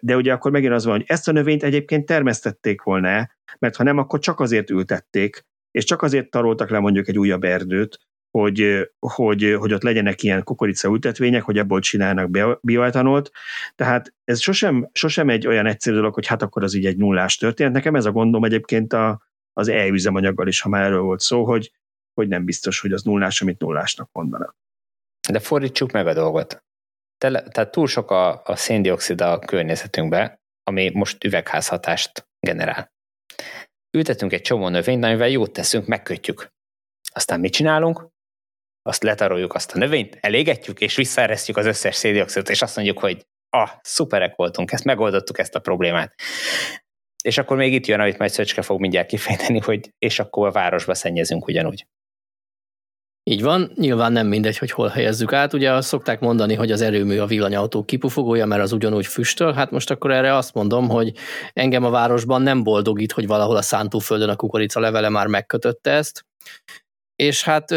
de ugye akkor megint az van, hogy ezt a növényt egyébként termesztették volna, mert ha nem, akkor csak azért ültették, és csak azért taroltak le mondjuk egy újabb erdőt, hogy, hogy, hogy ott legyenek ilyen ültetvények, hogy ebből csinálnak bioetanolt. Tehát ez sosem, sosem egy olyan egyszerű dolog, hogy hát akkor az így egy nullás történet. Nekem ez a gondom egyébként a, az e-üzemanyaggal is, ha már erről volt szó, hogy, hogy nem biztos, hogy az nullás, amit nullásnak mondanak. De fordítsuk meg a dolgot. Tele, tehát túl sok a, a széndiokszid a környezetünkbe, ami most üvegházhatást generál. Ültetünk egy csomó növényt, amivel jót teszünk, megkötjük. Aztán mit csinálunk? Azt letaroljuk azt a növényt, elégetjük, és visszaeresztjük az összes széndiokszidot, és azt mondjuk, hogy ah, szuperek voltunk, ezt megoldottuk ezt a problémát. És akkor még itt jön, amit majd Szöcske fog mindjárt kifejteni, hogy és akkor a városba szennyezünk ugyanúgy. Így van, nyilván nem mindegy, hogy hol helyezzük át. Ugye azt szokták mondani, hogy az erőmű a villanyautó kipufogója, mert az ugyanúgy füstöl. Hát most akkor erre azt mondom, hogy engem a városban nem boldogít, hogy valahol a szántóföldön a kukorica levele már megkötötte ezt. És hát,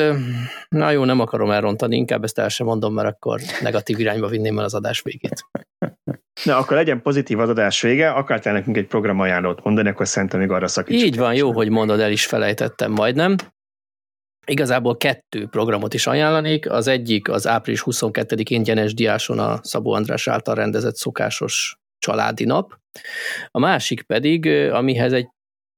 na jó, nem akarom elrontani, inkább ezt el sem mondom, mert akkor negatív irányba vinném el az adás végét. [laughs] Na, akkor legyen pozitív az adás vége, akartál nekünk egy programajánlót mondani, akkor szerintem még arra szakítsuk. Így van, jó, hogy mondod, el is felejtettem majdnem. Igazából kettő programot is ajánlanék. Az egyik az április 22-én Gyenes Diáson a Szabó András által rendezett szokásos családi nap. A másik pedig, amihez egy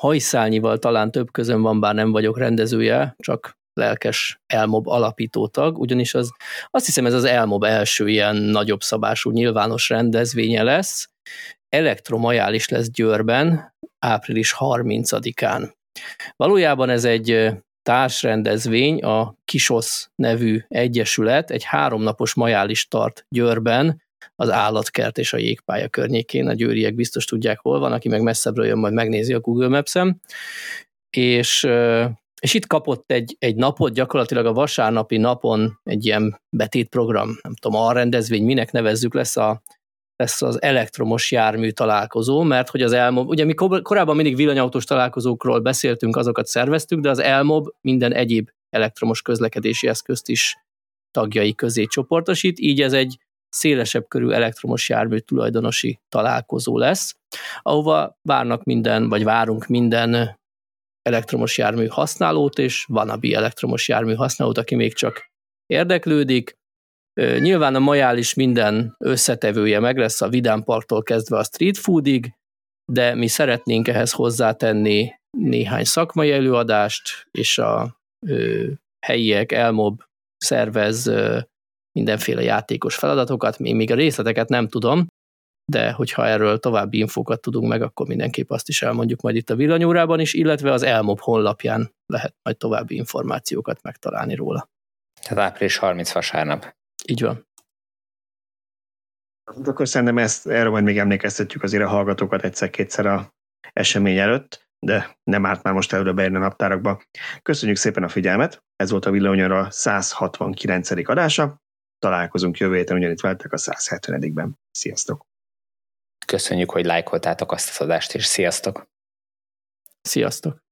hajszálnyival talán több közön van, bár nem vagyok rendezője, csak lelkes Elmob alapítótag, ugyanis az, azt hiszem ez az Elmob első ilyen nagyobb szabású nyilvános rendezvénye lesz. Elektromajális lesz Győrben április 30-án. Valójában ez egy társrendezvény, a Kisosz nevű egyesület, egy háromnapos majális tart Győrben, az állatkert és a jégpálya környékén. A győriek biztos tudják, hol van, aki meg messzebbről jön, majd megnézi a Google Maps-en. És és itt kapott egy, egy napot, gyakorlatilag a vasárnapi napon egy ilyen betétprogram, nem tudom, a rendezvény, minek nevezzük, lesz, a, lesz az elektromos jármű találkozó, mert hogy az Elmob, ugye mi korábban mindig villanyautós találkozókról beszéltünk, azokat szerveztük, de az Elmob minden egyéb elektromos közlekedési eszközt is tagjai közé csoportosít, így ez egy szélesebb körű elektromos jármű tulajdonosi találkozó lesz, ahova várnak minden, vagy várunk minden elektromos jármű használót, és vanabi elektromos jármű használót, aki még csak érdeklődik. Nyilván a majál is minden összetevője meg lesz a Vidám Parktól kezdve a street foodig, de mi szeretnénk ehhez hozzátenni néhány szakmai előadást, és a ö, helyiek, elmob szervez ö, mindenféle játékos feladatokat. Még a részleteket nem tudom, de hogyha erről további infókat tudunk meg, akkor mindenképp azt is elmondjuk majd itt a villanyórában is, illetve az Elmob honlapján lehet majd további információkat megtalálni róla. Tehát április 30 vasárnap. Így van. Akkor szerintem ezt, erről majd még emlékeztetjük azért a hallgatókat egyszer-kétszer a esemény előtt, de nem árt már most előre beérni a naptárakba. Köszönjük szépen a figyelmet, ez volt a Villanyóra 169. adása, találkozunk jövő héten ugyanitt veletek a 170-ben. Sziasztok! Köszönjük, hogy lájkoltátok azt az adást, és sziasztok! Sziasztok!